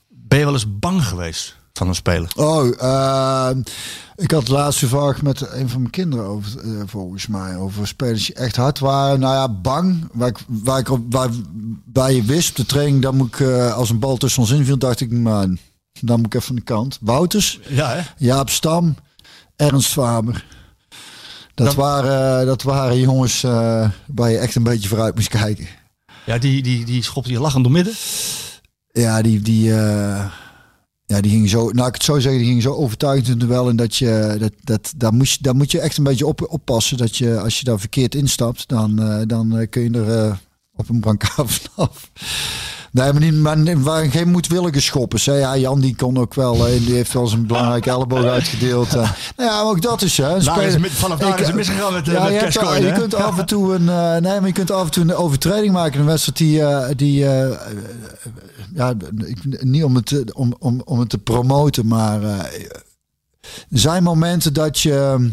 Ben je wel eens bang geweest van een speler? Oh, eh, ik had laatst toevallig met een van mijn kinderen over, eh, volgens mij, over spelers die echt hard waren. Nou ja, bang. Waar ik, waar ik op, waar, waar je wist op de training, dan moet ik, eh, als een bal tussen ons inviel, dacht ik, man, dan moet ik even van de kant. Wouters, Ja, hè? Jaap Stam, Ernst Faber. Dat, waren, dat waren jongens eh, waar je echt een beetje vooruit moest kijken. Ja, die, die, die schopte je lachend door midden. Ja, die, die, eh, ja, die ging zo, nou ik het zo zeggen, die ging zo overtuigend duel. En dat je, dat, dat, daar, moest, je- daar moet je echt een beetje op, oppassen. Dat je, als je daar verkeerd instapt, dan, eh, dan kun je er op een brancard vanaf. Nee, maar, niet, maar waren geen moedwillige schoppers. Hè. Ja, Jan die kon ook wel, eh, die heeft wel zijn belangrijke elleboog uitgedeeld. eh. nou ja, ook dat is hè. Daar is mis- vanaf daar Ik- is het misgegaan met, eh, ja, met je, hebt- je kunt af en toe een, eh, nee, maar je kunt af en toe een overtreding maken in een wedstrijd die, eh, die eh, ja, ik, niet om het, te- om, om, om het te promoten, maar eh, er zijn momenten dat je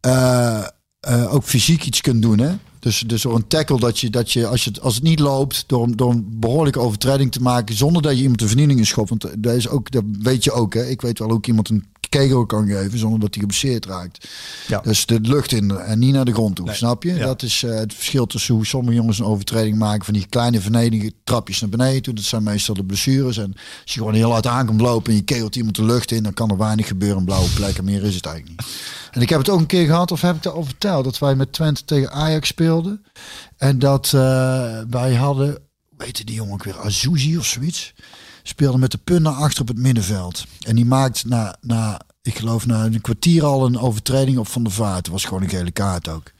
eh, eh, ook fysiek iets kunt doen, hè? Dus, dus door een tackle dat je, dat je, als, je het, als het niet loopt, door, door een behoorlijke overtreding te maken, zonder dat je iemand de vernieling in schopt. Want dat, is ook, dat weet je ook, hè? Ik weet wel hoe ik iemand een kegel kan geven zonder dat hij geblesseerd raakt. Ja. Dus de lucht in en niet naar de grond toe, Nee. snap je? Ja. Dat is eh, het verschil tussen hoe sommige jongens een overtreding maken van die kleine vernederingen, trapjes naar beneden toe. Dat zijn meestal de blessures. En als je gewoon heel hard aan komt lopen en je kegelt iemand de lucht in, dan kan er weinig gebeuren. Een blauwe plek en meer is het eigenlijk niet. En ik heb het ook een keer gehad, of heb ik daarover verteld, dat wij met Twente tegen Ajax speelden. En dat eh, wij hadden, hoe heette die jongen ook weer, Azuzi of zoiets. Speelde met de punt naar achter op het middenveld. En die maakt na, na ik geloof na een kwartier al een overtreding op Van der Vaart. Was gewoon een gele kaart ook.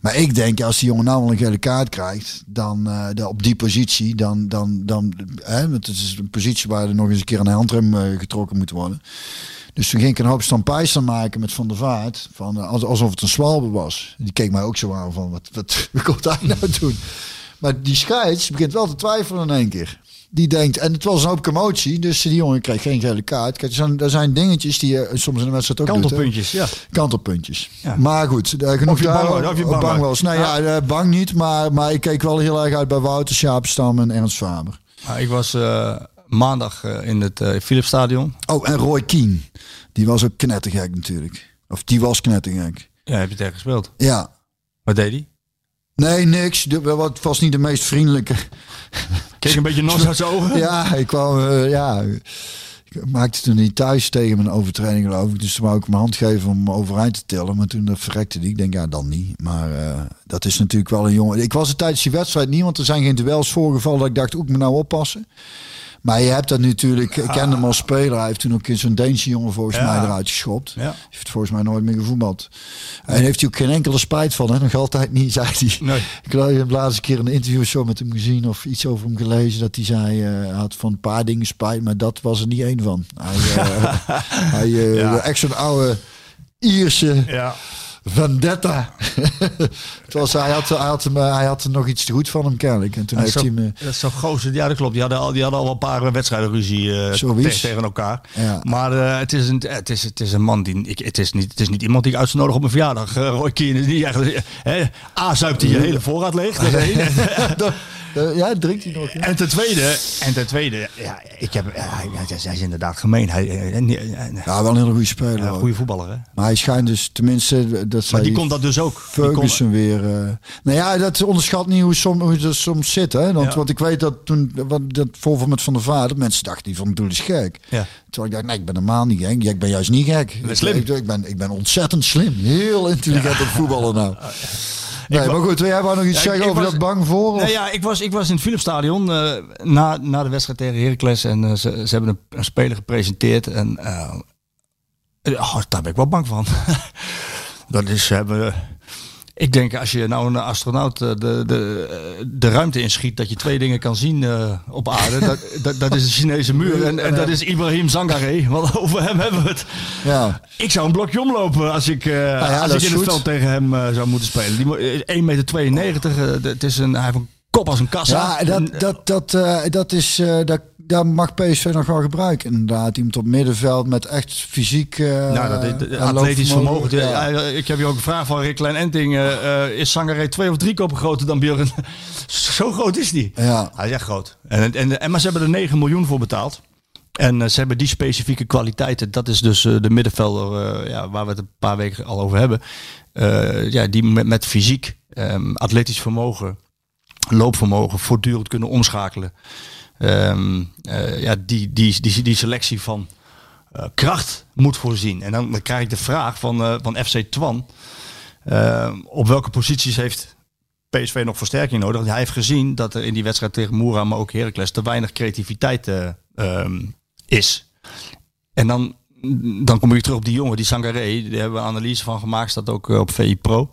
Maar ik denk, als die jongen nou wel een gele kaart krijgt, dan eh, de- op die positie, dan, dan, dan hè, want het is een positie waar er nog eens een keer een handrem eh, getrokken moet worden. Dus toen ging ik een hoop stampijs maken met Van der Vaart, van, eh, als- alsof het een zwalbe was. Die keek mij ook zo aan van, wat, wat, wat komt hij nou doen? Maar die scheids begint wel te twijfelen in één keer. Die denkt, en het was een hoop commotie, dus die jongen kreeg geen gele kaart. Kijk, er zijn, er zijn dingetjes die je soms in de wedstrijd ook doet. Kantelpuntjes, ja. Kantelpuntjes. Ja. Maar goed, eh, genoeg Of je bang daar- of je bang was. Nee, ja, eh, bang niet, maar, maar ik keek wel heel erg uit bij Wouter Sjaapstam en Ernst Faber. Nou, ik was eh, maandag eh, in het uh, Philipsstadion. Oh, en Roy Keane. Die was ook knettergek natuurlijk. Of die was knettergek. Ja, heb je tegen gespeeld? Ja. Wat deed hij? Nee, niks. De, wat was niet de meest vriendelijke. Keek een beetje nos uit zijn ogen? Ja, ik kwam, eh, ja. Ik maakte toen niet thuis tegen mijn overtreding geloof ik. Dus toen wou ik mijn hand geven om hem overeind te tillen. Maar toen dat verrekte die. Ik denk, ja, dan niet. Maar eh, dat is natuurlijk wel een jongen. Ik was er tijdens die wedstrijd niet, want er zijn geen duels voorgevallen dat ik dacht, ook me nou oppassen. Maar je hebt dat natuurlijk, ik ken hem als speler. Hij heeft toen ook zo'n Deense jongen volgens Ja. mij eruit geschopt. Ja. Hij heeft volgens mij nooit meer gevoetbald. En heeft hij ook geen enkele spijt van, hè? nog altijd niet, zei hij. Nee. Ik heb de laatste keer een interview zo met hem gezien of iets over hem gelezen. Dat hij zei, hij had van een paar dingen spijt, maar dat was er niet één van. Hij, eh, hij eh, Ja. echt zo'n oude Ierse Ja. Vendetta. Was, hij, had, hij, had hem, eh, hij had er nog iets te goed van hem kennelijk. En toen heeft zo, hij me... dat is zo gozer. Ja, dat klopt. Die hadden al, die hadden al een paar wedstrijden ruzie eh, Zoiets. te- tegen elkaar. Ja. Maar eh, het, is een, het, is, het is een man die... Ik, het, is niet, het is niet iemand die ik uit zou nodigen op mijn verjaardag. Uh, Roy Keane, die eigenlijk... eh, A, zuipt hij je hele voorraad leeg. Dat is één. Eh, ja, drinkt hij nog. ja? En ten tweede, en ten tweede ja, ik heb, ja, hij, is inderdaad gemeen. Hij, eh, eh, eh, Ja, wel een hele goede speler. ja, goede voetballer, hè? Maar hij schijnt dus, tenminste, dat Maar die kon dat dus ook. Ferguson weer. eh nou ja, dat onderschat niet hoe, som, hoe dat soms zit. Hè? Want, Ja. want ik weet dat toen wat, dat voorval met Van der Vaart, mensen dachten die van Doel is gek. Ja. Terwijl ik dacht, nee, ik ben helemaal niet gek. Ja, ik ben juist niet gek. bent slim. Ik, ik, ben, ik ben ontzettend slim. Heel intelligent op voetballen nou. Nee, maar goed, jij wou nog iets zeggen ik over was- dat bang voor? Nee, ja, ik was, ik was in het Philipsstadion eh, na, na de wedstrijd tegen Heracles. En eh, ze, ze hebben een, een speler gepresenteerd. En oh, daar ben ik wel bang van. dat is, hebben... Ik denk, als je nou een astronaut eh, de, de, eh, de ruimte inschiet, dat je twee dingen kan zien eh, op aarde. Dat, dat, dat is de Chinese muur en, en dat is Ibrahim Zangare. Want over hem hebben we het. Ja. Ik zou een blokje omlopen als ik, Nou ja, als ik in het goed. veld tegen hem zou moeten spelen. Die mo- eh, 1,92 meter. het is een, hij heeft een kop als een kassa. Ja, dat, dat, dat, dat is, dat, daar mag PSV nog wel gebruiken. Inderdaad, iemand op middenveld met echt fysiek. eh Nou, dat, en atletisch vermogen. Ja. Ja, ik heb hier ook een vraag van Rick Klein Enting. eh, eh, is Sangaré twee of drie koppen groter dan Björn? Zo groot is die. Ja. Hij is echt groot. En, en, en, maar ze hebben er 9 miljoen voor betaald. En eh, ze hebben die specifieke kwaliteiten. Dat is dus eh, de middenvelder eh, ja, waar we het een paar weken al over hebben. Eh, ja, die met, met fysiek, ehm, atletisch vermogen, loopvermogen voortdurend kunnen omschakelen. Ehm, eh, ja, die, die, die, die selectie van eh, kracht moet voorzien. En dan, dan krijg ik de vraag van, eh, van FC Twan. eh, op welke posities heeft PSV nog versterking nodig? Hij heeft gezien dat er in die wedstrijd tegen Moera, maar ook Heracles, te weinig creativiteit eh, ehm, is. En dan, dan kom ik terug op die jongen, die Sangaré. Daar hebben we een analyse van gemaakt, staat ook op VI Pro.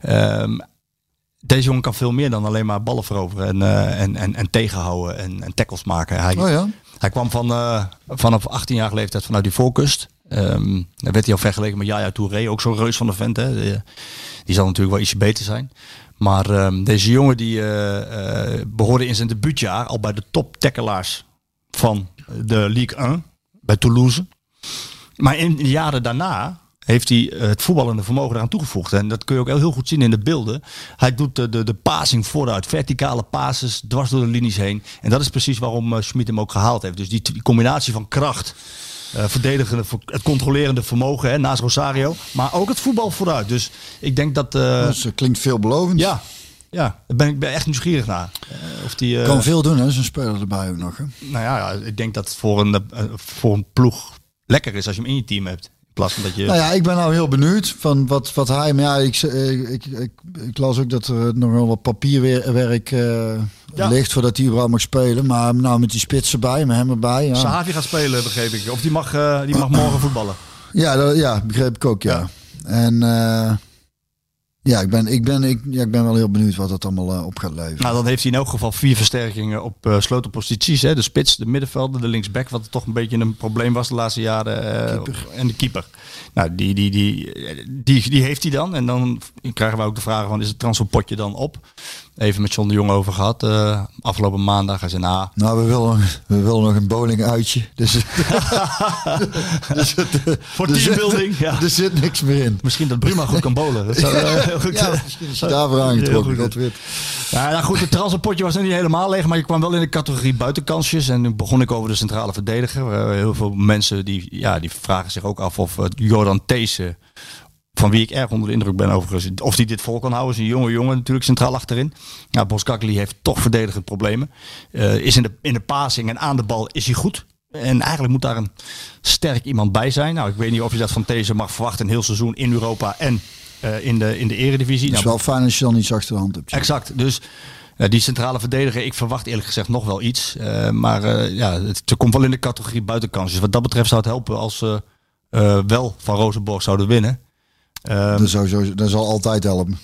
Ehm, deze jongen kan veel meer dan alleen maar ballen veroveren en, eh, en, en, en tegenhouden en, en tackles maken. Hij, Oh ja. hij kwam van, eh, vanaf 18 jaar leeftijd vanuit die voorkust. Dan werd hij al vergeleken met Yaya Touré, ook zo'n reus van de vent. Hè. Die, die zal natuurlijk wel ietsje beter zijn. Maar ehm, deze jongen die eh, eh, behoorde in zijn debuutjaar al bij de top tackelaars van de Ligue 1 bij Toulouse. Maar in de jaren daarna heeft hij eh, het voetballende vermogen eraan toegevoegd. En dat kun je ook heel goed zien in de beelden. Hij doet de, de, de passing vooruit, verticale passes dwars door de linies heen. En dat is precies waarom eh, Schmid hem ook gehaald heeft. Dus die, die combinatie van kracht, eh, verdedigende, ver- het controlerende vermogen hè, naast Rosario. Maar ook het voetbal vooruit. Dus ik denk dat... eh, Dat eh, klinkt veelbelovend. ja, ja, daar ben ik ben echt nieuwsgierig naar. Of die, Kan veel doen, hè? Zo'n speler erbij ook nog. Hè? nou ja, ik denk dat het voor een, voor een ploeg lekker is als je hem in je team hebt. In plaats van dat je... Nou ja, ik ben nou heel benieuwd van wat, wat hij... Maar ja, ik, ik, ik, ik, ik las ook dat er nog wel wat papierwerk eh Ja. ligt voordat hij überhaupt mag spelen. Maar nou met die spits erbij, met hem erbij. Ja, Sahavi gaat spelen, begreep ik. Of die mag, eh, die mag morgen voetballen. ja, dat, ja begreep ik ook, ja. En eh, ja, ik ben, ik, ben, ik, ja, ik ben wel heel benieuwd wat dat allemaal eh, op gaat leveren. Nou, dan heeft hij in elk geval vier versterkingen op eh sleutelposities. Hè? De spits, de middenvelder, de linksback, wat toch een beetje een probleem was de laatste jaren. eh, en de keeper. Nou, die, die, die, die, die heeft hij dan. En dan krijgen we ook de vraag van, is het transferpotje dan op? Even met John de Jong over gehad. eh, afgelopen maandag. Hij zei, nou, Nou, we willen, we willen nog een bowling uitje. Dus, dus het- voor zit- teambuilding. Ja. er zit niks meer in. Misschien dat Bruma goed kan bowlen. Dat zou, eh, heel goed, Ja, eh, misschien is hij daarvoor aangetrokken. Ja, nou goed, het transferpotje was nog niet helemaal leeg, maar je kwam wel in de categorie buitenkansjes. En nu begon ik over de centrale verdediger. Eh, heel veel mensen die, ja, die vragen zich ook af of eh, Jordan Thees, eh, van wie ik erg onder de indruk ben overigens, of die dit vol kan houden. Is een jonge jongen natuurlijk centraal achterin. Nou, Boskakli heeft toch verdedigend problemen. Eh, is in de, in de passing en aan de bal is hij goed. En eigenlijk moet daar een sterk iemand bij zijn. Nou, ik weet niet of je dat van These mag verwachten een heel seizoen in Europa en eh, in, de, in de eredivisie. Het is Nou, wel fijn als je dan iets achter de hand hebt. Exact. Dus eh, die centrale verdediger, ik verwacht eerlijk gezegd nog wel iets. Maar ja, het, het komt wel in de categorie buitenkansjes. Wat dat betreft zou het helpen als ze wel van Rozenborg zouden winnen. Ehm, Dat, zou, dat zal altijd helpen.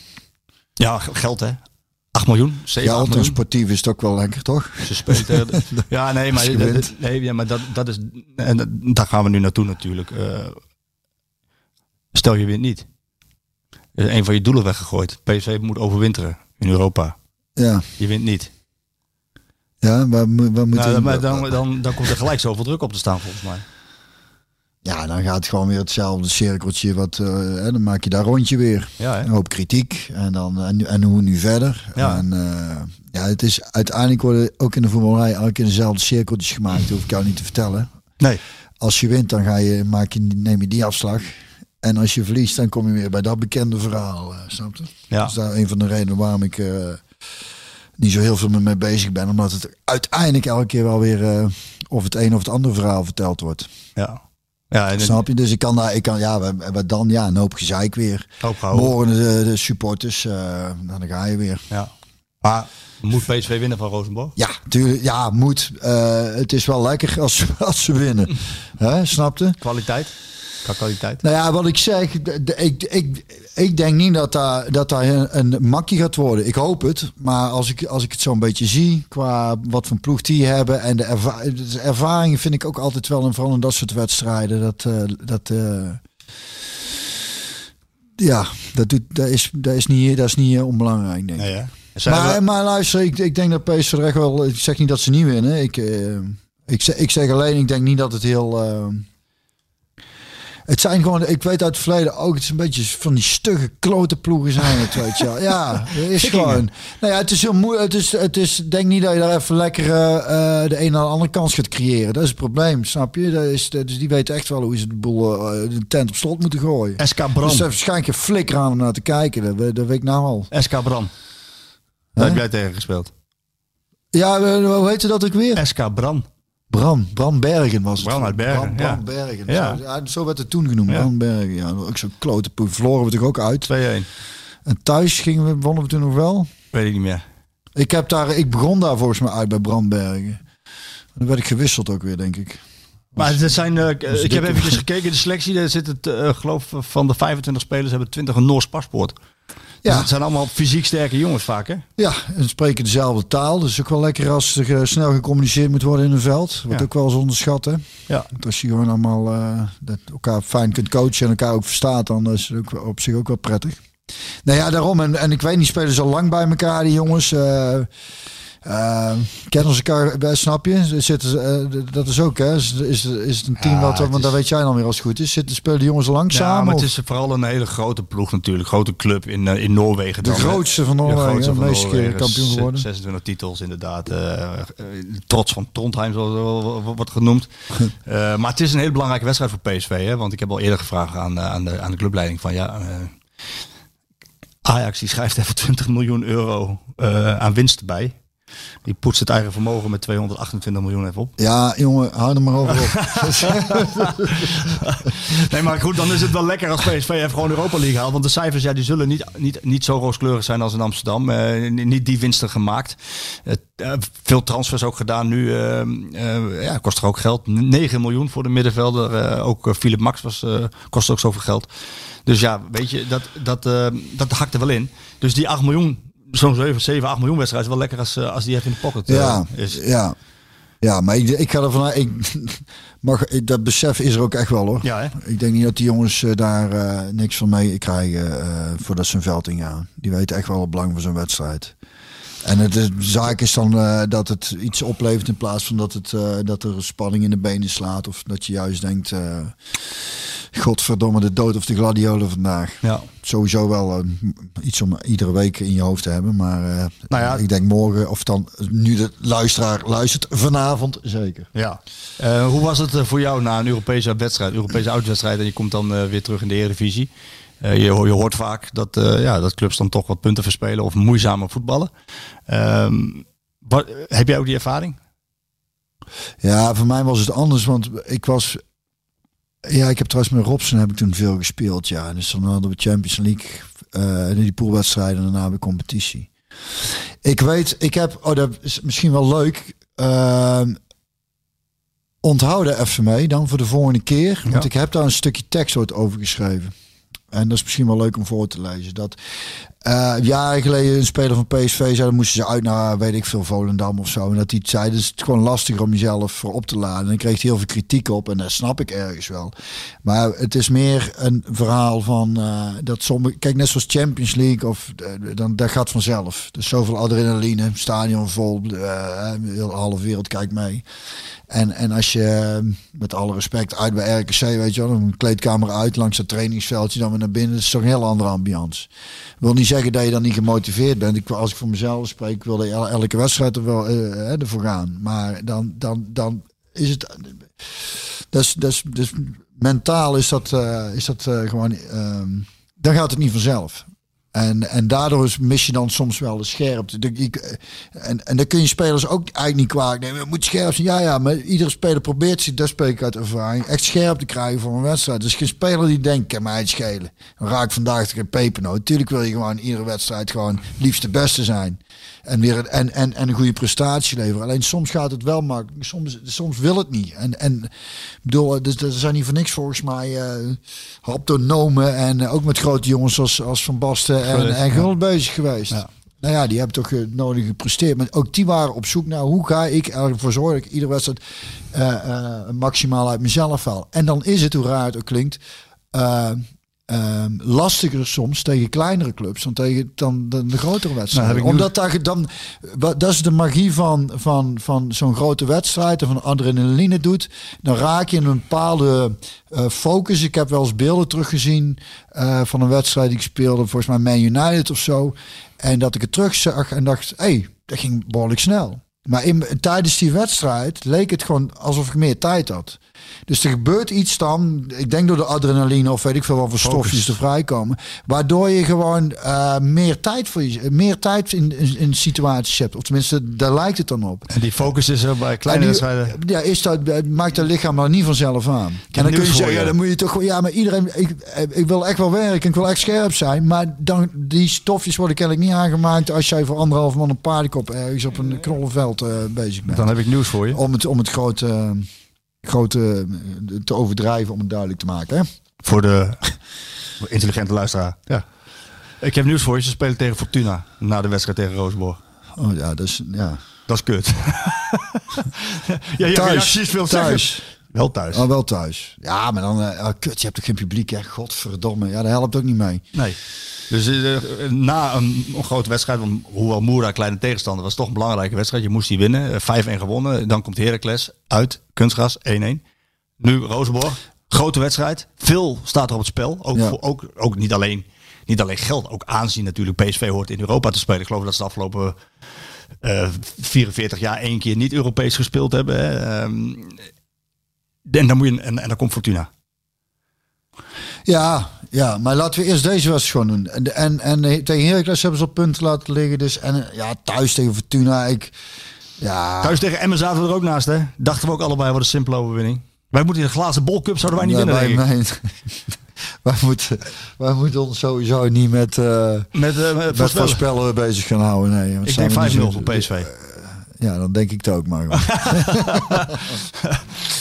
ja, geld hè. 8 miljoen, 7 Ja, 8 want een miljoen. sportief is het ook wel lekker, toch? Ze de- ja, nee, maar, nee, ja, maar dat, dat is, en dat- daar gaan we nu naartoe natuurlijk. Eh, stel je wint niet. Is een van je doelen weggegooid. PSV moet overwinteren in Europa. Ja, Je wint niet. ja waar, moet- waar moet Nou, dan, dan, dan, dan komt er gelijk zoveel druk op te staan volgens mij. Ja, dan gaat het gewoon weer hetzelfde cirkeltje. Wat, eh, hè, dan maak je daar rondje weer. Ja? Een hoop kritiek. En, dan, en, en hoe nu verder. Ja. En, eh, ja, het is uiteindelijk worden ook in de voetballerij elke keer dezelfde cirkeltjes gemaakt. Dat hoef ik jou niet te vertellen. Nee. Als je wint, dan ga je, maak je, neem je die afslag. En als je verliest, dan kom je weer bij dat bekende verhaal. eh, snap je? Ja. Dat is daar een van de redenen waarom ik niet zo heel veel mee bezig ben. Omdat het uiteindelijk elke keer wel weer of het een of het andere verhaal verteld wordt. Ja. Ja, en Snap je? Dus ik kan daar, ik kan, ja, wat- dan, ja, een hoop gezeik weer. opgehouden. Morgen de, de supporters, nou, dan ga je weer. Ja. Maar moet PSV winnen van Rosenborg? Ja, tuurlijk, ja, moet. Eh, het is wel lekker als, als ze winnen. Hè, snapte? Kwaliteit? Qua kwaliteit? Nou ja, wat ik zeg, ik, ik, ik denk niet dat daar, dat daar een, een makkie gaat worden. Ik hoop het. Maar als ik, als ik het zo'n beetje zie, qua wat voor ploeg die hebben en de, erva de ervaring vind ik ook altijd wel, en vooral in dat soort wedstrijden, dat, eh, dat eh, ja, dat, doet, dat, is, dat is niet, dat is niet eh, onbelangrijk, denk ik. Nee, Maar, we- maar luister, ik, ik denk dat PSV echt wel. Ik zeg niet dat ze niet winnen. Ik, ik, zeg, ik zeg alleen, ik denk niet dat het heel. Het zijn gewoon, ik weet uit het verleden ook, het is een beetje van die stugge klote ploegen zijn het, weet je wel. Ja, het is gewoon. Nou ja, het is heel moeilijk. Het is, het is, denk niet dat je daar even lekker eh, eh, de een naar de andere kans gaat creëren. Dat is het probleem, snap je? Dat is, dus die weten echt wel hoe ze de boel, eh, de tent op slot moeten gooien. SK Bram. Dus is waarschijnlijk een flikker aan om naar te kijken. Dat, dat weet ik nou al. SK Bram. Daar heb jij tegen gespeeld. Ja, hoe heette dat ook weer? SK Bram. Bram, Bram Bergen was het. Bram uit Bergen, Bram, Bram ja. Bergen. Ja. Zo, zo werd het toen genoemd, Ja. Bram Bergen. Ja, ook zo'n klote poe. Verloren we toch ook uit. 2-1. En thuis gingen we, wonnen we toen nog wel. Weet ik niet meer. Ik, heb daar, ik begon daar volgens mij uit bij Bram Bergen. Dan werd ik gewisseld ook weer, denk ik. Maar er zijn, eh, ik heb dikke- even gekeken, de selectie, daar zit het, eh, geloof van de 25 spelers hebben 20 een Noors paspoort. Dus Ja. het zijn allemaal fysiek sterke jongens vaak, hè? Ja, en spreken dezelfde taal. Dus ook wel lekker als er eh, snel gecommuniceerd moet worden in een veld. Wordt Ja. ook wel eens onderschat, hè? Ja. Want als je gewoon allemaal eh, dat elkaar fijn kunt coachen en elkaar ook verstaat, dan is het ook op zich ook wel prettig. Nou ja, daarom. En, en ik weet niet, spelen ze al lang bij elkaar, die jongens. eh eh, kennen ze elkaar, snap je? Zitten, eh, dat is ook, hè? Is, is, is het een team Ja, het want dat is- weet jij dan weer als het goed is. Zitten, spelen de jongens al lang Ja, maar het is vooral een hele grote ploeg natuurlijk. Grote club in, eh, in Noorwegen. de dan, grootste van De Noorwegen, grootste de van meeste keer kampioen geworden. 26 titels inderdaad. eh, trots van Trondheim, zoals het wordt genoemd. Maar het is een hele belangrijke wedstrijd voor PSV. Hè? Want ik heb al eerder gevraagd aan, aan, de, aan de clubleiding van ja... Ajax die schrijft even 20 miljoen euro aan winst bij. Die poetst het eigen vermogen met 228 miljoen even op. Ja, jongen, hou er maar over op. Nee, maar goed, dan is het wel lekker als PSV even gewoon Europa League haalt. Want de cijfers ja, die zullen niet, niet, niet zo rooskleurig zijn als in Amsterdam. Eh, niet die winsten gemaakt. Eh, veel transfers ook gedaan nu. eh, ja, kost er ook geld. 9 miljoen voor de middenvelder. Ook Philip Max was, kost ook zoveel geld. Dus ja, weet je, dat, dat, dat hakt er wel in. Dus die 8 miljoen, zo'n 7, 7, 8 miljoen wedstrijd is wel lekker als, eh, als die even in de pocket eh, Ja, is. ja. Ja, maar ik, ik ga ervan uit. Ik, mag, ik- dat besef is er ook echt wel hoor. Ja, hè? Ik denk niet dat die jongens eh, daar eh, niks van mee krijgen eh, voordat ze een veld ingaan. Die weten echt wel het belang van zo'n wedstrijd. En het is, de zaak is dan eh, dat het iets oplevert in plaats van dat, het, eh, dat er spanning in de benen slaat. Of dat je juist denkt, eh, godverdomme de dood of de gladiolen vandaag. Ja. Sowieso wel iets om iedere week in je hoofd te hebben. Maar Nou ja. ik denk morgen, of dan nu de luisteraar luistert, vanavond zeker. Ja. Hoe was het voor jou na een Europese wedstrijd, Europese uitwedstrijd en je komt dan weer terug in de Eredivisie? Je, ho- je hoort vaak dat, eh, ja, dat clubs dan toch wat punten verspelen of moeizamer voetballen. Ehm, wat, heb jij ook die ervaring? Ja, voor mij was het anders, want ik was... Ja, ik heb trouwens met Robson heb ik toen veel gespeeld, ja. Dus dan hadden we Champions League, eh die poolwedstrijden en daarna weer competitie. Ik weet, ik heb, oh dat is misschien wel leuk, ehm onthoud er even mee dan voor de volgende keer. Want Ja. ik heb daar een stukje tekst over geschreven. En dat is misschien wel leuk om voor te lezen. Dat eh, jaren geleden een speler van PSV zei, dan moesten ze uit naar, weet ik veel, Volendam of zo. En dat hij het zei, dus het is gewoon lastiger om jezelf voor op te laden. En dan kreeg hij heel veel kritiek op en dat snap ik ergens wel. Maar het is meer een verhaal van eh, dat sommige, kijk net zoals Champions League of eh, dan dat gaat vanzelf. Dus zoveel adrenaline, stadion vol, eh, de halve wereld kijkt mee. En, en als je, met alle respect, uit bij RKC, weet je wel, een kleedkamer uit langs het trainingsveldje, dan weer naar binnen, dat is toch een heel andere ambiance. wil niet zeggen dat je dan niet gemotiveerd bent. Ik, als ik voor mezelf spreek, wil ik el- elke wedstrijd er wel eh, ervoor gaan. Maar dan, dan, dan is het. Dus, dus, dus mentaal is dat, is dat gewoon. ehm, dan gaat het niet vanzelf. En, en daardoor is- mis je dan soms wel de scherpte. Ik, eh, en, en dan kun je spelers ook eigenlijk niet kwalijk nemen. Je moet scherp zijn. Ja, ja, maar iedere speler probeert zich, dat spreek ik uit ervaring, echt scherp te krijgen voor een wedstrijd. Dus geen speler die denkt, kan mij het schelen. Dan raak ik vandaag geen pepernoot. Natuurlijk wil je gewoon iedere wedstrijd gewoon liefst de beste zijn. En, weer een, en, en, en een goede prestatie leveren. Alleen soms gaat het wel makkelijk. Soms, soms wil het niet. En, en bedoel, dus er zijn niet voor niks volgens mij eh haptonomen. En eh, ook met grote jongens als, als Van Basten en, Gullit, en. Gullit bezig geweest. Ja. Nou ja, die hebben toch eh, nodig gepresteerd. Maar ook die waren op zoek naar hoe ga ik ervoor zorgen dat ik iedere wedstrijd eh, eh, maximaal uit mezelf haal. En dan is het, hoe raar het ook klinkt, eh, eh, lastiger soms tegen kleinere clubs dan tegen dan, dan de grotere wedstrijden. Nou, nu- Omdat daar, dan, wat- dat is de magie van, van, van zo'n grote wedstrijd en van adrenaline doet. Dan raak je in een bepaalde eh, focus. Ik heb wel eens beelden teruggezien eh, van een wedstrijd die ik speelde, volgens mij Man United of zo. En dat ik het terugzag en dacht, hé, hey, dat ging behoorlijk snel. Maar in, tijdens die wedstrijd leek het gewoon alsof ik meer tijd had. Dus er gebeurt iets dan, ik denk door de adrenaline of weet ik veel wat voor stofjes er vrijkomen, waardoor je gewoon eh, meer tijd voor je, meer tijd in, in, in situaties hebt. Of tenminste, daar lijkt het dan op. En die focus is er bij kleine wedstrijden. Ja, is dat, maakt het lichaam maar niet vanzelf aan. En dan kun je zeggen, ja, dan moet je toch ja, maar iedereen, ik, ik wil echt wel werken, ik wil echt scherp zijn, maar dan, die stofjes worden kennelijk niet aangemaakt als jij voor anderhalf man een paardenkop ergens op een knollenveld eh, bezig bent. Dan heb ik nieuws voor je. Om het, om het grote, grote eh, te overdrijven, om het duidelijk te maken. Hè? Voor de intelligente luisteraar. Ja. Ik heb nieuws voor je. Ze spelen tegen Fortuna na de wedstrijd tegen Roosborg. Oh ja, dus ja. Dat is kut. ja, je Thuis. reacties wil Thuis. Wel thuis. Oh, wel thuis. Ja, maar dan, eh, oh, kut, je hebt toch geen publiek, hè? Godverdomme. Ja, dat helpt ook niet mee. Nee. Dus eh, na een, een grote wedstrijd, hoewel Moera kleine tegenstander was, toch een belangrijke wedstrijd. Je moest die winnen. Eh, 5-1 gewonnen. Dan komt Heracles uit. Kunstgras 1-1. Nu Rozenborg. Grote wedstrijd. Veel staat er op het spel. Ook, Ja. voor, ook, ook niet, alleen, niet alleen geld, ook aanzien natuurlijk. PSV hoort in Europa te spelen. Ik geloof dat ze de afgelopen eh 44 jaar één keer niet Europees gespeeld hebben. Hè. Ehm, en dan moet je en, en dan komt Fortuna. Ja, ja, maar laten we eerst deze wedstrijd gewoon doen. En, en, en eh, tegen Heracles hebben ze op punten laten liggen. Dus, en eh, ja, thuis tegen Fortuna. Ik, ja, Thuis tegen Emmen zaten we er ook naast, hè? Dachten we ook allebei wat een simpele overwinning. Wij moeten de glazen bolcup, zouden wij niet Ja, winnen, wij, wij, moeten, wij moeten ons sowieso niet met, eh Met, eh met met voorspellen. bezig gaan houden. Nee, Ik denk 5-0 we niet zo- voor PSV. Ja, dan denk ik het ook maar.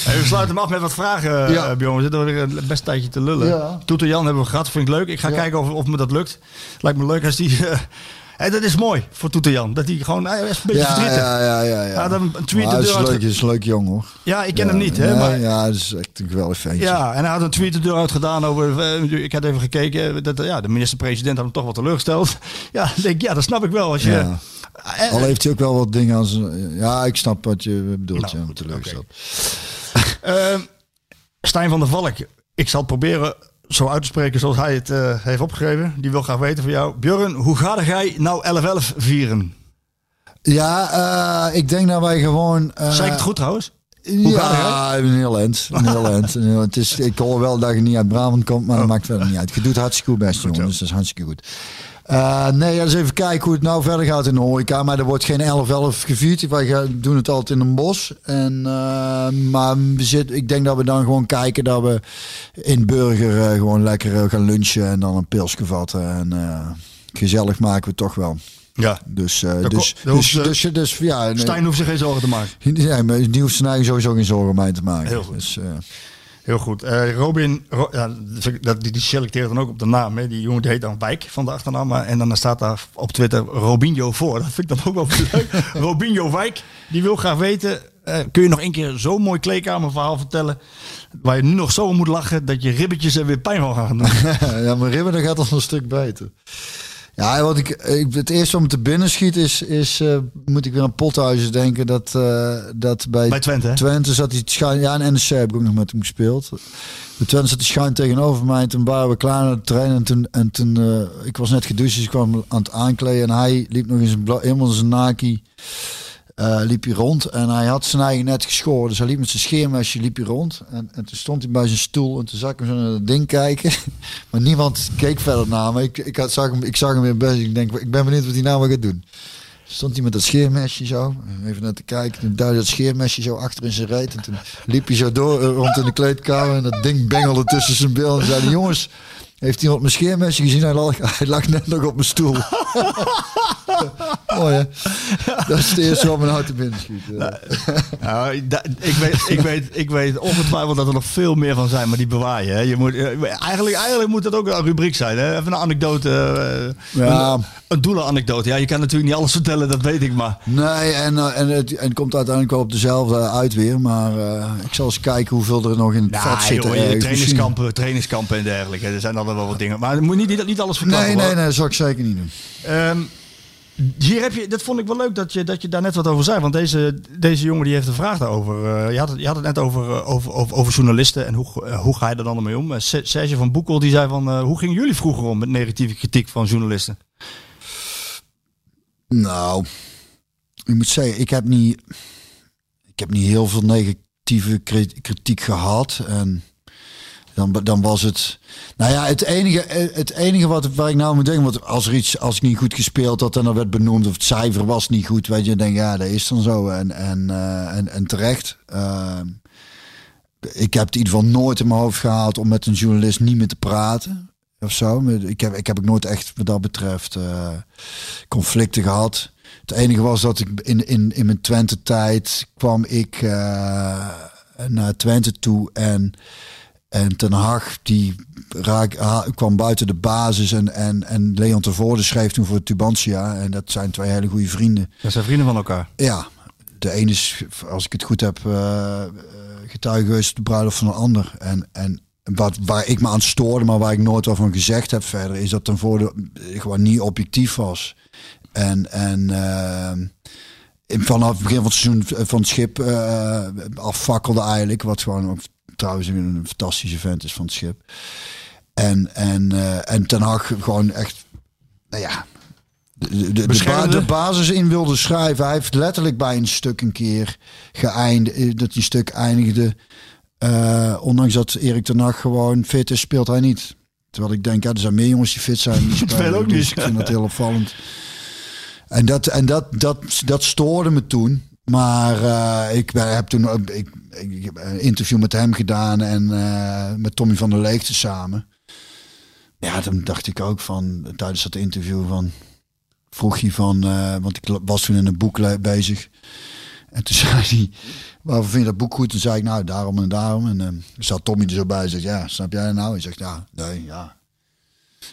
Hey, we sluiten hem af met wat vragen, Ja. ja. Bjorn. We zitten alweer een best tijdje te lullen. Ja. Toeter Jan hebben we gehad, vind ik leuk. Ik ga Ja. kijken of, of me dat lukt. Lijkt me leuk als die... eh, hey, dat is mooi voor Toeter Jan. Dat hij gewoon... Hij is een beetje ja, verdrietig. ja, ja, ja, ja. Een- een tweet de hij is uit- leuk, is een leuk jong hoor. Ja, ik ken Ja, hem niet, hè. nee, maar, Ja, dat is echt een geweldig ventje. Ja, en hij had een tweet de deur uit gedaan over. eh, ik had even gekeken. Dat, ja, de minister-president had hem toch wat teleurgesteld. Ja, dan denk ja, dat snap ik wel. Als je, Ja. Eh, Al heeft hij ook wel wat dingen aan zijn... Ja, ik snap wat je bedoelt. Nou, ja, goed, teleurgesteld. eh, Stijn van der Valk. Ik zal proberen zo uit te spreken zoals hij het eh, heeft opgegeven. Die wil graag weten van jou. Björn, hoe ga jij nou 11-11 vieren? Ja, eh, ik denk dat wij gewoon... eh, Zeg ik het goed trouwens? Hoe ja, een heel eind. Een heel eind. Het is, ik hoor wel dat je niet uit Brabant komt, maar dat maakt verder niet uit. Je doet hartstikke goed best, jongen. zo. Dus dat is hartstikke goed. Eh, nee, eens even kijken hoe het nou verder gaat in de horeca. Maar er wordt geen 11-11 gevierd. Wij gaan- doen het altijd in een bos. En, eh, maar we zitten, ik denk dat we dan gewoon kijken dat we in Burger eh, gewoon lekker gaan lunchen. En dan een pilsje vatten. En gezellig maken we toch wel. Ja. Dus, dus, dus, dus, eh, dus, ja. nee. Stijn hoeft zich geen zorgen te maken. Ja, maar die hoeft zijn eigen sowieso geen zorgen mee te maken. Heel goed. Dus, Heel goed. Eh, Robin, Ro- ja, dat, die, selecteert dan ook op de naam. Hè. Die jongen die heet dan Wijk van de achternaam. En dan staat daar op Twitter Robinho voor. Dat vind ik dan ook wel leuk. Robinho Wijk, die wil graag weten... eh, kun je nog een keer zo'n mooi kleedkamerverhaal vertellen... waar je nu nog zo om moet lachen... dat je ribbetjes er weer pijn van gaan doen. ja, maar Ribben dat gaat al een stuk beter. Ja, wat ik, ik het eerste me te binnen schiet is, is eh, moet ik weer aan Pothuizen denken dat, eh, dat bij, Bij Twente, hè? Twente zat hij schuin, ja, en NEC heb ik ook nog met hem gespeeld. Bij Twente zat hij schuin tegenover mij en toen waren we klaar naar de trein en toen, en toen eh, ik was net gedoucht, dus ik kwam aan het aankleden en hij liep nog in zijn bla- helemaal in zijn naki. Eh, liep hij rond en hij had zijn eigen net geschoren. Dus hij liep met zijn scheermesje liep hij rond. En, en toen stond hij bij zijn stoel en toen zag ik hem zo naar dat ding kijken. Maar niemand keek verder naar me. Ik, ik, had, zag, hem, ik zag hem weer bezig. Ik denk, ik ben benieuwd wat hij nou gaat doen. Stond hij met dat scheermesje zo, even naar te kijken. Toen duidde dat scheermesje zo achter in zijn reet. En toen liep hij zo door eh, rond in de kleedkamer. En dat ding bengelde tussen zijn bil. En zeiden, jongens, heeft iemand mijn scheermesje gezien? Hij lag, hij lag net nog op mijn stoel. Mooi hè? Dat is het eerste wat mijn hart te binnen schiet. eh. Nou, da- ik, weet, ik, weet, ik weet ongetwijfeld dat er nog veel meer van zijn, maar die bewaar je. Hè. je moet, eh, eigenlijk, eigenlijk moet dat ook een rubriek zijn. Hè. Even een anekdote. eh, Ja. Een, een doelenanekdote. Ja, je kan natuurlijk niet alles vertellen, dat weet ik. Maar Nee, en, en, het, en het komt uiteindelijk wel op dezelfde uit weer. Maar ik zal eens kijken hoeveel er nog in het Ja, vat zit. trainingskampen, trainingskampen en dergelijke. Er zijn altijd wel wat dingen. Maar moet niet, niet alles verklappen. Nee, nee, nee, dat zou ik zeker niet doen. Ehm, hier heb je, dat vond ik wel leuk dat je, dat je daar net wat over zei. Want deze, deze jongen die heeft een vraag daarover. Eh, je, had het, je had het net over, eh, over, over, over journalisten en hoe, eh, hoe ga je er dan mee om? Se- Serge van Boekel die zei van, hoe gingen jullie vroeger om met negatieve kritiek van journalisten? Nou, ik moet zeggen, ik heb niet, ik heb niet heel veel negatieve kri- kritiek gehad. En dan, dan was het. Nou ja, het enige, het enige wat, waar ik nou moet denken, want als er iets, als ik niet goed gespeeld had en er werd benoemd of het cijfer was niet goed, weet je, dan ja, dat is dan zo. En, en, eh, en, terecht. Ehm, ik heb het in ieder geval nooit in mijn hoofd gehaald om met een journalist niet meer te praten. Of zo. Ik heb, ik heb ook nooit echt wat dat betreft eh, conflicten gehad. Het enige was dat ik in, in, in mijn Twente-tijd kwam ik eh, naar Twente toe en, en Ten Hag die raak, ha- kwam buiten de basis en, en, en Leon Tervoorde schreef toen voor Tubantia. En dat zijn twee hele goede vrienden. Dat zijn vrienden van elkaar. Ja, de ene is, als ik het goed heb, eh, eh, getuige geweest de bruiloft van een ander. En, en wat, waar ik me aan stoorde, maar waar ik nooit wat van gezegd heb verder, is dat ten voorde gewoon niet objectief was. En, en eh, in- vanaf het begin van het seizoen van het schip eh afvakkelde eigenlijk. Wat gewoon trouwens een fantastische vent is van het schip. En, en, eh, en Ten Hag gewoon echt, nou ja, de, de, de, ba- de basis in wilde schrijven. Hij heeft letterlijk bij een stuk een keer geëindigd. Dat die stuk eindigde. eh, ondanks dat Erik ten Hag gewoon fit is, speelt hij niet. Terwijl ik denk, ja, er zijn meer jongens die fit zijn. Die spelen ook dus niet. ik vind dat heel opvallend. En dat, en dat, dat, dat stoorde me toen. Maar eh, ik ben- heb toen ook- ik, ik, heb een interview met hem gedaan en eh, met Tommy van der Leegte samen. Ja, dan dacht ik ook van tijdens dat interview van vroeg hij van, eh, want ik was toen in een boek bezig. En toen zei hij, waarvoor vind je dat boek goed? Toen zei ik, nou, daarom en daarom. En eh zat Tommy er zo bij en zegt, ja, snap jij nou? Hij zegt, ja, nee, ja.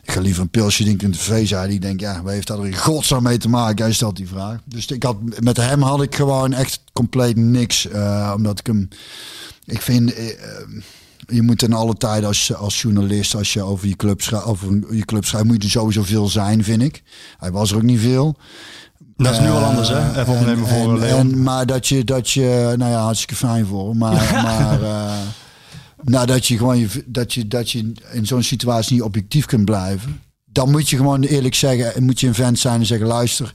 Ik ga liever een pilsje drinken in de tv, zei hij. Ik denk, ja, wat heeft dat er in godsnaam mee te maken? Hij stelt die vraag. Dus ik had, met hem had ik gewoon echt compleet niks. eh, omdat ik hem, ik vind... eh, eh, je moet in alle tijden als, als journalist, als je over je club schrijft, over je club schrijft, moet je er sowieso veel zijn, vind ik. Hij was er ook niet veel. Dat is nu wel anders, hè? Even opnemen en- voor en- maar dat je, dat je, nou ja, hartstikke fijn voor. Maar, maar nou, dat je gewoon, je, dat je, dat je in zo'n situatie niet objectief kunt blijven. Dan moet je gewoon eerlijk zeggen, en moet je een vent zijn en zeggen, luister,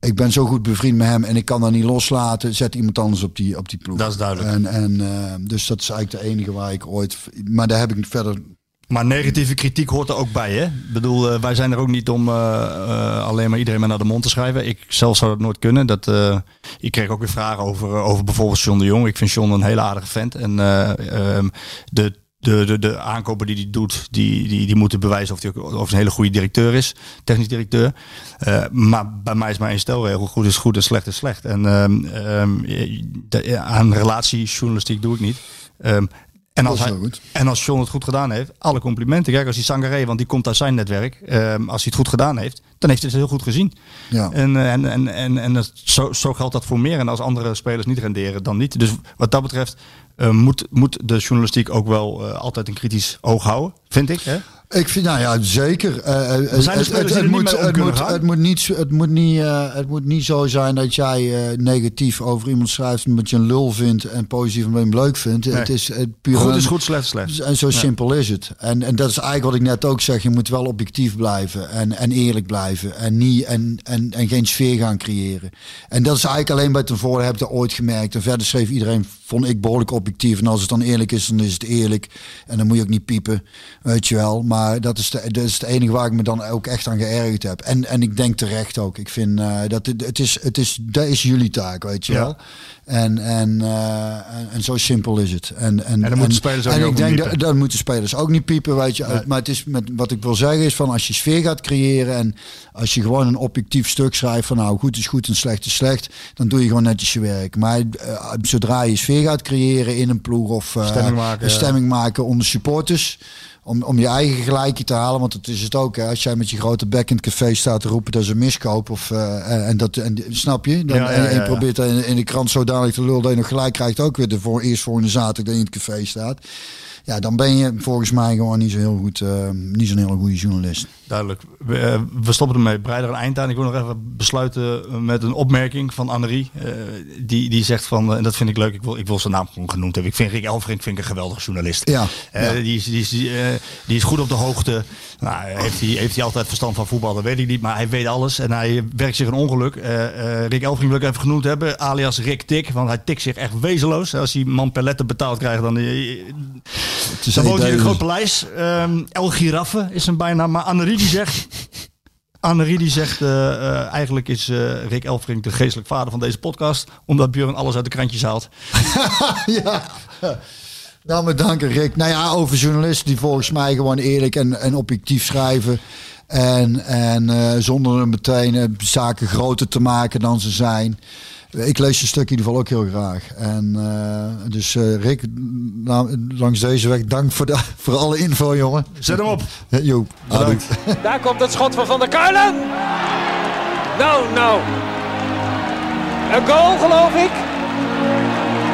ik ben zo goed bevriend met hem en ik kan dat niet loslaten. Zet iemand anders op die, op die ploeg. Dat is duidelijk. En, en, eh, dus dat is eigenlijk de enige waar ik ooit, maar daar heb ik verder Maar negatieve kritiek hoort er ook bij, hè? Ik bedoel, eh, wij zijn er ook niet om eh, eh, alleen maar iedereen maar naar de mond te schrijven. Ik zelf zou dat nooit kunnen. Dat, ik kreeg ook weer vragen over, over bijvoorbeeld John de Jong. Ik vind John een hele aardige vent. En eh, ehm, de, de, de, de aankopen die hij doet, die, die, die moeten bewijzen of hij ook of een hele goede directeur is. Technisch directeur. Maar bij mij is maar één stelregel. Goed is goed en slecht is slecht. En ehm, de- aan relatiejournalistiek doe ik niet. En als, hij, en als John het goed gedaan heeft, alle complimenten. Kijk, als hij Sangaré, want die komt uit zijn netwerk. ehm, als hij het goed gedaan heeft, dan heeft hij het heel goed gezien. Ja. En, eh, en, en, en, en dat, zo, zo geldt dat voor meer. En als andere spelers niet renderen, dan niet. Dus wat dat betreft eh, moet, moet de journalistiek ook wel eh, altijd een kritisch oog houden. Vind ik. Hè? Ik vind, nou ja, zeker. Eh, eh, er er het, moet, niet, het, moet niet, eh, het moet niet zo zijn dat jij eh, negatief over iemand schrijft omdat je een lul vindt en positief omdat je hem leuk vindt. Nee. Het is het puur Goed een- is goed, slecht slecht. En zo simpel is het. En, en dat is eigenlijk wat ik net ook zeg. Je moet wel objectief blijven en, en eerlijk blijven. En, niet, en, en, en geen sfeer gaan creëren. En dat is eigenlijk alleen bij ten voorde heb ik dat ooit gemerkt. En verder schreef iedereen, vond ik behoorlijk objectief. En als het dan eerlijk is, dan is het eerlijk. En dan moet je ook niet piepen, weet je wel. Maar dat is, de, dat is het enige waar ik me dan ook echt aan geërgerd heb. En, en ik denk terecht ook. Ik vind eh, dat het, het, is, het is, dat is jullie taak, weet je Ja. wel. En, en, eh, en, en zo simpel is het. En, en, En dan moeten spelers ook en ik denk dat, dan moeten spelers ook niet piepen, weet je. Nee. Maar het is met, wat ik wil zeggen is van als je sfeer gaat creëren en als je gewoon een objectief stuk schrijft van nou goed is goed en slecht is slecht, dan doe je gewoon netjes je werk. Maar eh, zodra je sfeer gaat creëren in een ploeg of Stemming maken, stemming maken onder supporters. Om, om je eigen gelijkje te halen, want dat is het ook. Hè. Als jij met je grote bek in het café staat te roepen dat een miskoop. Of, eh, en, en dat, en, snap je? Dan, Ja, ja, en, probeert in, in de krant zodanig te lullen dat je nog gelijk krijgt. Ook weer de voor, eerst volgende zaterdag dat je in het café staat. Ja, dan ben je volgens mij gewoon niet zo heel goed, eh, niet zo'n hele goede journalist. Duidelijk. We, eh, we stoppen ermee. Breider een eind aan. Ik wil nog even besluiten met een opmerking van Annerie. eh, die, die zegt van, en dat vind ik leuk, ik wil, ik wil zijn naam gewoon genoemd hebben. Ik vind Rick Elfrink vind ik een geweldige journalist. Ja, ja. Die, is, die, is, die, die is goed op de hoogte. Nou, heeft, hij, heeft hij altijd verstand van voetbal? Dat weet ik niet. Maar hij weet alles. En hij werkt zich een ongeluk. Eh, eh, Rick Elfrink wil ik even genoemd hebben. Alias Rick Tik. Want hij tikt zich echt wezenloos. Als hij man per letter betaald krijgt, dan... is dan woont hij in een groot paleis. Ehm, El Giraffe is een bijnaam. Maar Annerie die zegt... Annerie die zegt, eigenlijk is Rick Elfrink de geestelijk vader van deze podcast. Omdat Björn alles uit de krantjes haalt. ja. Nou, dank Rick. Nou ja, over journalisten die volgens mij gewoon eerlijk en, en objectief schrijven. En, en eh, zonder meteen eh, zaken groter te maken dan ze zijn. Ik lees je stuk in ieder geval ook heel graag. En eh, dus eh, Rick, nou, langs deze weg, dank voor, de, voor alle info, jongen. Zet hem op. Jo, Bedankt. Daar komt het schot van Van der Kuilen. Nou, nou. Een goal, geloof ik.